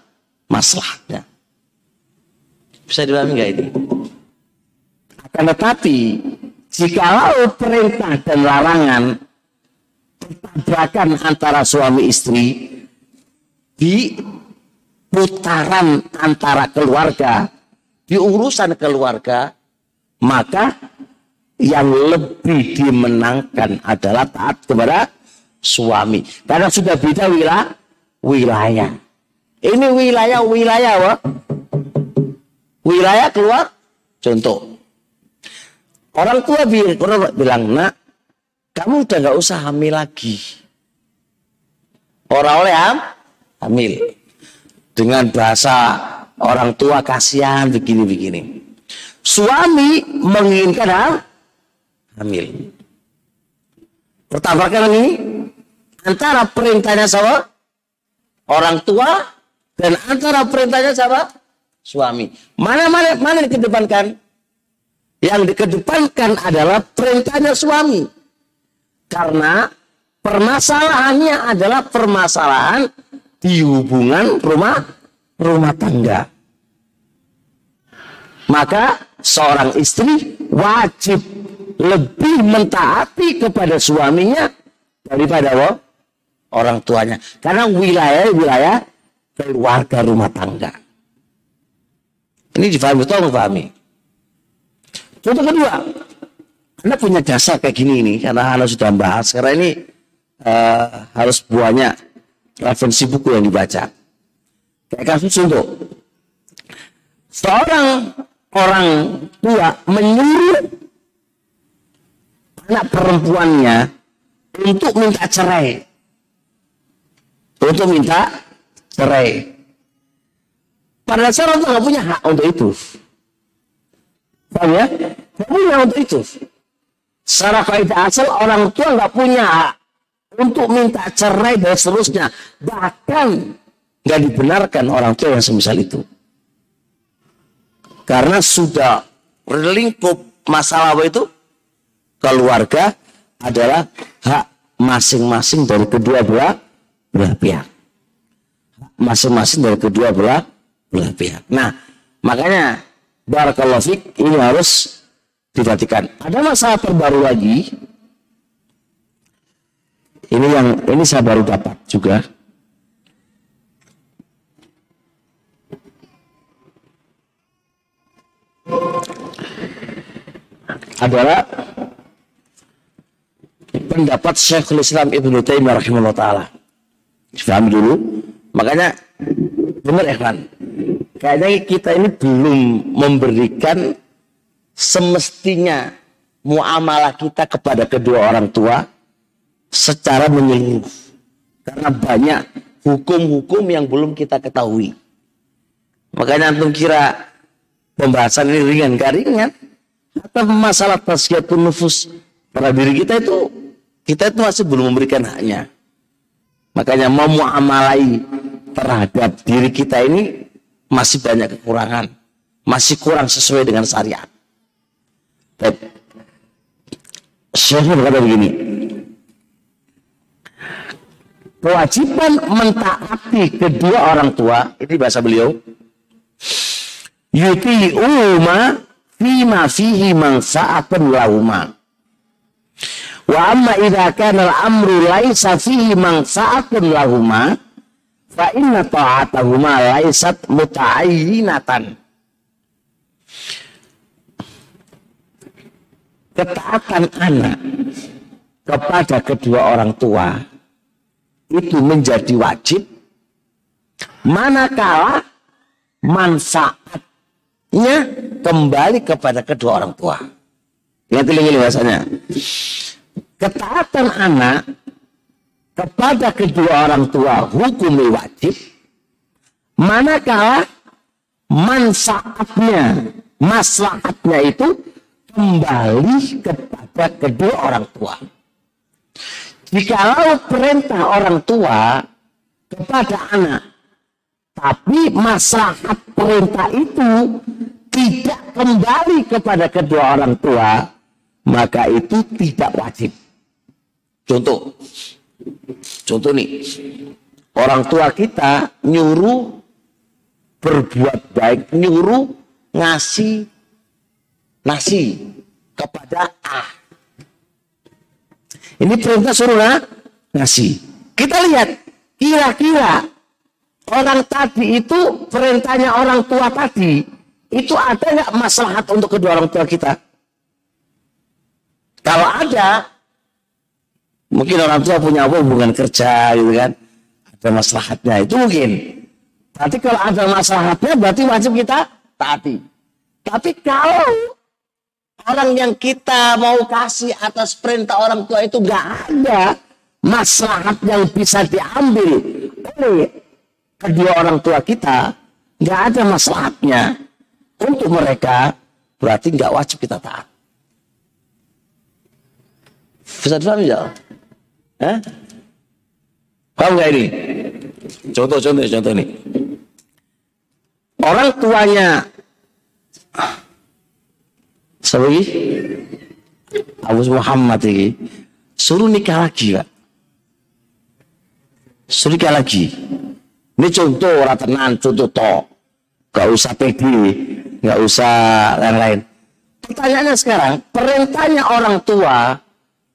masalahnya. Bisa dipahami nggak ini? Akan tetapi, jikalau perintah dan larangan bertabrakan antara suami istri, di putaran antara keluarga, di urusan keluarga, maka yang lebih dimenangkan adalah taat kepada suami. Karena sudah beda wilayah, wilayah. Ini wilayah-wilayah. Wilayah keluar, contoh. Orang tua bilang, nak, kamu udah nggak usah hamil lagi. Orang oleh ham, hamil. Dengan bahasa orang tua kasihan begini-begini. Suami menginginkan hal hamil. Pertabrakan ini antara perintahnya sama orang tua dan antara perintahnya sama suami. Mana mana mana dikedepankan? Yang dikedepankan adalah perintahnya suami. Karena permasalahannya adalah permasalahan di hubungan rumah rumah tangga. Maka seorang istri wajib lebih mentaati kepada suaminya daripada wo, orang tuanya. Karena wilayah-wilayah keluarga rumah tangga. Ini difahami atau pahami? Contoh kedua, Anda punya jasa kayak gini ini karena Anda sudah bahas karena ini eh, harus banyak referensi buku yang dibaca. Kayak kasus untuk seorang orang tua menyuruh anak perempuannya untuk minta cerai. Untuk minta cerai. Pada dasarnya orang tua nggak punya hak untuk itu. Paham ya? Punya untuk itu. Secara kaidah asal orang tua nggak punya hak untuk minta cerai dan seterusnya. Bahkan nggak dibenarkan orang tua yang semisal itu. Karena sudah berlingkup masalah apa itu? Keluarga adalah hak masing-masing dari kedua belah, belah pihak. Masing-masing dari kedua belah, belah pihak. Nah, makanya Barakallahu Fik ini harus diperhatikan. Ada masalah terbaru lagi. Ini yang ini saya baru dapat juga. adalah pendapat Syekhul Islam Ibnu Taimiyah rahimahullah taala. Faham dulu. Makanya benar Ikhwan. Kayaknya kita ini belum memberikan semestinya muamalah kita kepada kedua orang tua secara menyeluruh. Karena banyak hukum-hukum yang belum kita ketahui. Makanya antum kira pembahasan ini ringan gak ringan. Atau masalah tazkiyatun nufus pada diri kita itu kita itu masih belum memberikan haknya. Makanya memuamalai terhadap diri kita ini masih banyak kekurangan, masih kurang sesuai dengan syariat. Baik. Syekh berkata begini, kewajiban mentaati kedua orang tua, ini bahasa beliau, yuti'uma fima fihi manfaatun lahuma. Wa amma idza kana al-amru laisa fihi manfaatun lahuma fa inna ta'atahuma laisat muta'ayyinatan. Ketaatan anak kepada kedua orang tua itu menjadi wajib manakala manfaatnya kembali kepada kedua orang tua. Ingat ini bahasanya. Ketaatan anak kepada kedua orang tua hukum wajib. Manakala manfaatnya maslahatnya itu kembali kepada kedua orang tua. Jikalau perintah orang tua kepada anak tapi maslahat perintah itu tidak kembali kepada kedua orang tua maka itu tidak wajib. Contoh Contoh nih, orang tua kita nyuruh berbuat baik, nyuruh ngasih nasi kepada A. Ini perintah suruh nah, ngasih. Kita lihat, kira-kira orang tadi itu perintahnya orang tua tadi itu ada nggak maslahat untuk kedua orang tua kita? Kalau ada, Mungkin orang tua punya apa hubungan kerja gitu kan. Ada maslahatnya itu mungkin. Tapi kalau ada maslahatnya berarti wajib kita taati. Tapi kalau orang yang kita mau kasih atas perintah orang tua itu nggak ada maslahat yang bisa diambil oleh kedua orang tua kita, nggak ada maslahatnya untuk mereka, berarti nggak wajib kita taat. Bisa dipahami ya? Hah? Paham gak ini? Contoh-contoh, contoh ini. Orang tuanya lagi? Abu Muhammad ini suruh nikah lagi pak suruh nikah lagi ini contoh orang tenan contoh to gak usah pedi gak usah lain-lain pertanyaannya sekarang perintahnya orang tua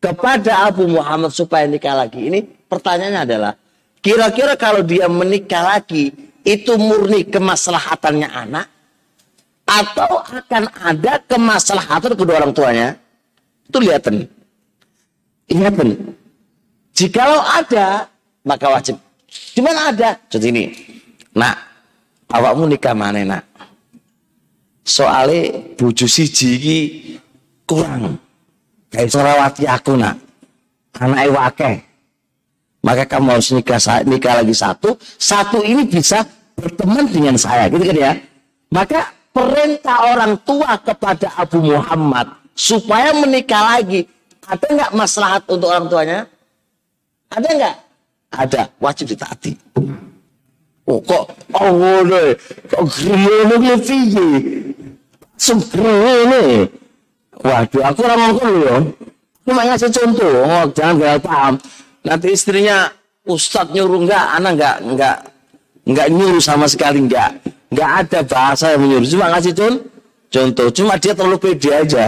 kepada Abu Muhammad supaya nikah lagi. Ini pertanyaannya adalah, kira-kira kalau dia menikah lagi, itu murni kemaslahatannya anak? Atau akan ada kemaslahatan kedua orang tuanya? Itu lihatan. Lihatan. Jikalau ada, maka wajib. Di mana ada? Jadi ini. Nak, awakmu nikah mana nak? Soalnya bojo siji iki kurang. Kayak serawati aku nak. Anak wakeh. Maka kamu harus nikah nikah lagi satu. Satu ini bisa berteman dengan saya, gitu kan ya? Maka perintah orang tua kepada Abu Muhammad supaya menikah lagi. Ada nggak maslahat untuk orang tuanya? Ada nggak? Ada, wajib ditaati. Oh kok oh ngono, kok ki piye? Sugriyono. Waduh, aku ora ngomong ya. Cuma ngasih contoh, oh, jangan gagal paham. Nanti istrinya Ustadz nyuruh enggak, anak enggak enggak enggak nyuruh sama sekali enggak. Enggak ada bahasa yang menyuruh, cuma ngasih contoh. Contoh, cuma dia terlalu pede aja.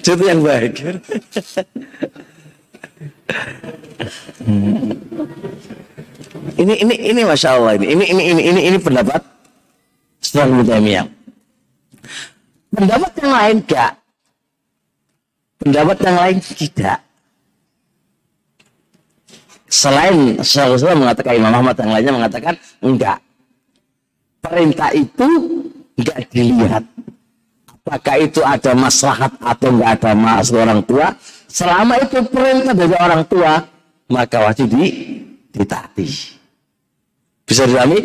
Contoh yang baik. Ini ini ini masya Allah ini ini ini ini ini, ini pendapat Islam Taimiyah. Pendapat yang lain enggak. Pendapat yang lain tidak. Selain Syaikhul mengatakan Imam Ahmad yang lainnya mengatakan enggak. Perintah itu enggak dilihat. Apakah itu ada maslahat atau enggak ada masalah orang tua. Selama itu perintah dari orang tua, maka wajib di, ditaati. Bisa dipahami?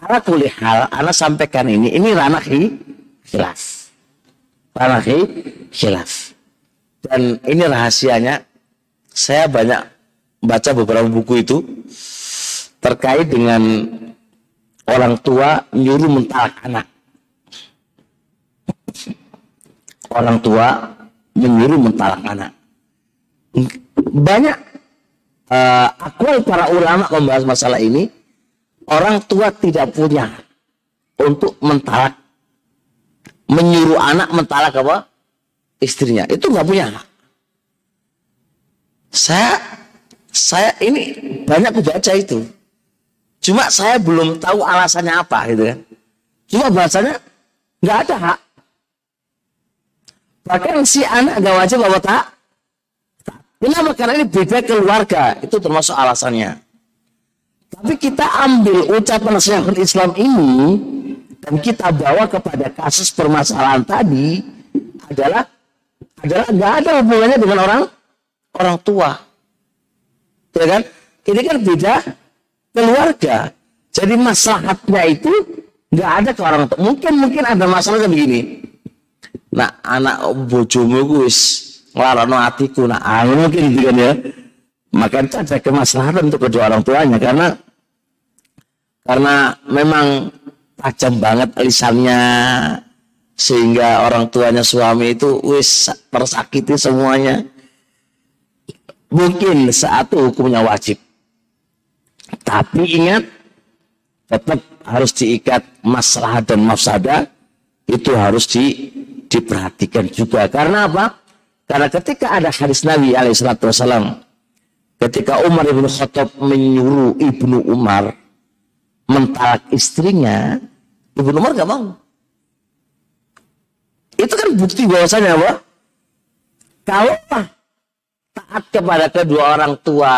Ala kulli hal, anak sampaikan ini, ini ranah khilaf. Ranah khilaf. Dan ini rahasianya, saya banyak baca beberapa buku itu terkait dengan orang tua nyuruh mentalak anak. Orang tua menyuruh mentalak anak. Banyak uh, akwal para ulama membahas masalah ini orang tua tidak punya untuk mentalak menyuruh anak mentalak apa? Istrinya. Itu nggak punya anak. Saya saya ini banyak baca itu. Cuma saya belum tahu alasannya apa gitu kan. Cuma bahasanya nggak ada hak bahkan si anak gak wajib apa tak? Kenapa? Karena ini beda keluarga. Itu termasuk alasannya. Tapi kita ambil ucapan Syekhul Islam ini dan kita bawa kepada kasus permasalahan tadi adalah adalah nggak ada hubungannya dengan orang orang tua, ya kan? Ini kan beda keluarga. Jadi masalahnya itu nggak ada ke orang tua. Mungkin mungkin ada masalahnya begini. Nah anak bojomu gue ngelarang hatiku. Nah ah, mungkin gitu kan ya maka itu ada kemaslahatan untuk kedua orang tuanya karena karena memang tajam banget lisannya. Sehingga orang tuanya suami itu wis tersakiti semuanya. Mungkin saat itu hukumnya wajib. Tapi ingat tetap harus diikat masalah dan mafsada. Itu harus di, diperhatikan juga. Karena apa? Karena ketika ada hadis Nabi alaihissalam Ketika Umar ibnu Khattab menyuruh ibnu Umar mentalak istrinya, ibnu Umar gak mau. Itu kan bukti bahwasanya apa? Kalau taat kepada kedua orang tua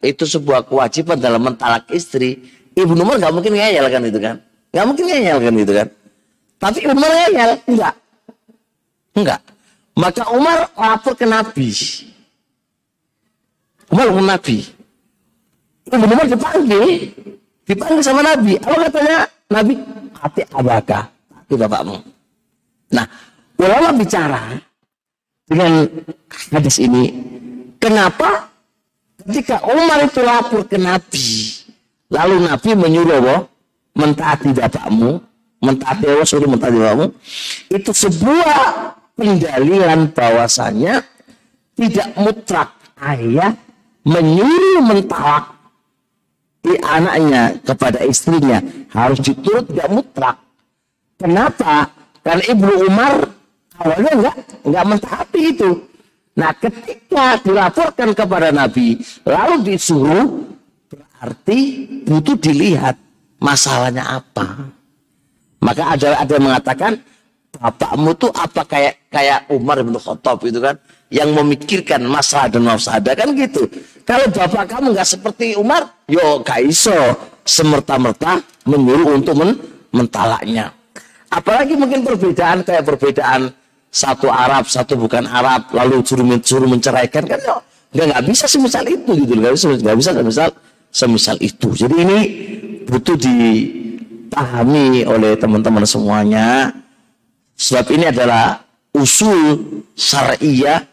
itu sebuah kewajiban dalam mentalak istri, ibnu Umar gak mungkin ngeyel kan itu kan? Gak mungkin ngeyel kan itu kan? Tapi ibnu Umar ngeyel, enggak. Enggak. Maka Umar lapor ke Nabi. Umar ke Nabi. Ibnu Umar dipanggil, dipanggil sama Nabi. Apa katanya Nabi? Hati abaka, hati bapakmu. Nah, ulama bicara dengan hadis ini, kenapa ketika Umar itu lapor ke Nabi, lalu Nabi menyuruh bahwa mentaati bapakmu, mentaati Allah suruh mentaati bapakmu, itu sebuah pendalilan bahwasanya tidak mutlak. Ayah menyuruh mentalak anaknya kepada istrinya harus diturut tidak mutlak. Kenapa? Karena Ibnu Umar awalnya enggak enggak mentaati itu. Nah, ketika dilaporkan kepada Nabi lalu disuruh berarti butuh dilihat masalahnya apa. Maka ada ada yang mengatakan bapakmu tuh apa kayak kayak Umar bin Khattab itu kan yang memikirkan masalah dan mafsadah kan gitu. Kalau bapak kamu nggak seperti Umar, yo gak iso semerta-merta menyuruh untuk men mentalaknya. Apalagi mungkin perbedaan kayak perbedaan satu Arab, satu bukan Arab, lalu suruh, suruh menceraikan kan yo nggak nggak bisa semisal itu gitu nggak bisa nggak bisa semisal semisal itu. Jadi ini butuh dipahami oleh teman-teman semuanya. Sebab ini adalah usul syariah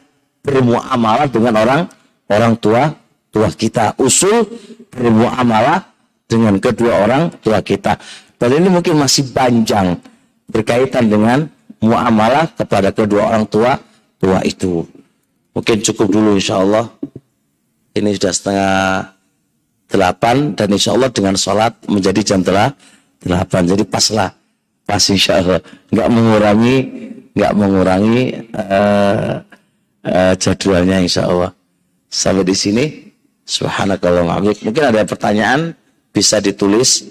bermuamalah dengan orang orang tua tua kita. Usul bermuamalah dengan kedua orang tua kita. Dan ini mungkin masih panjang berkaitan dengan muamalah kepada kedua orang tua tua itu. Mungkin cukup dulu insya Allah. Ini sudah setengah delapan dan insya Allah dengan sholat menjadi jam delapan. Jadi paslah pas insya Allah nggak mengurangi nggak mengurangi uh, uh, jadwalnya insya Allah. Sampai di sini. Subhanakallah Mungkin ada pertanyaan bisa ditulis.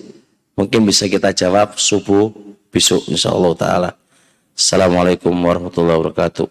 Mungkin bisa kita jawab subuh besok insya Allah Ta'ala. Assalamualaikum warahmatullahi wabarakatuh.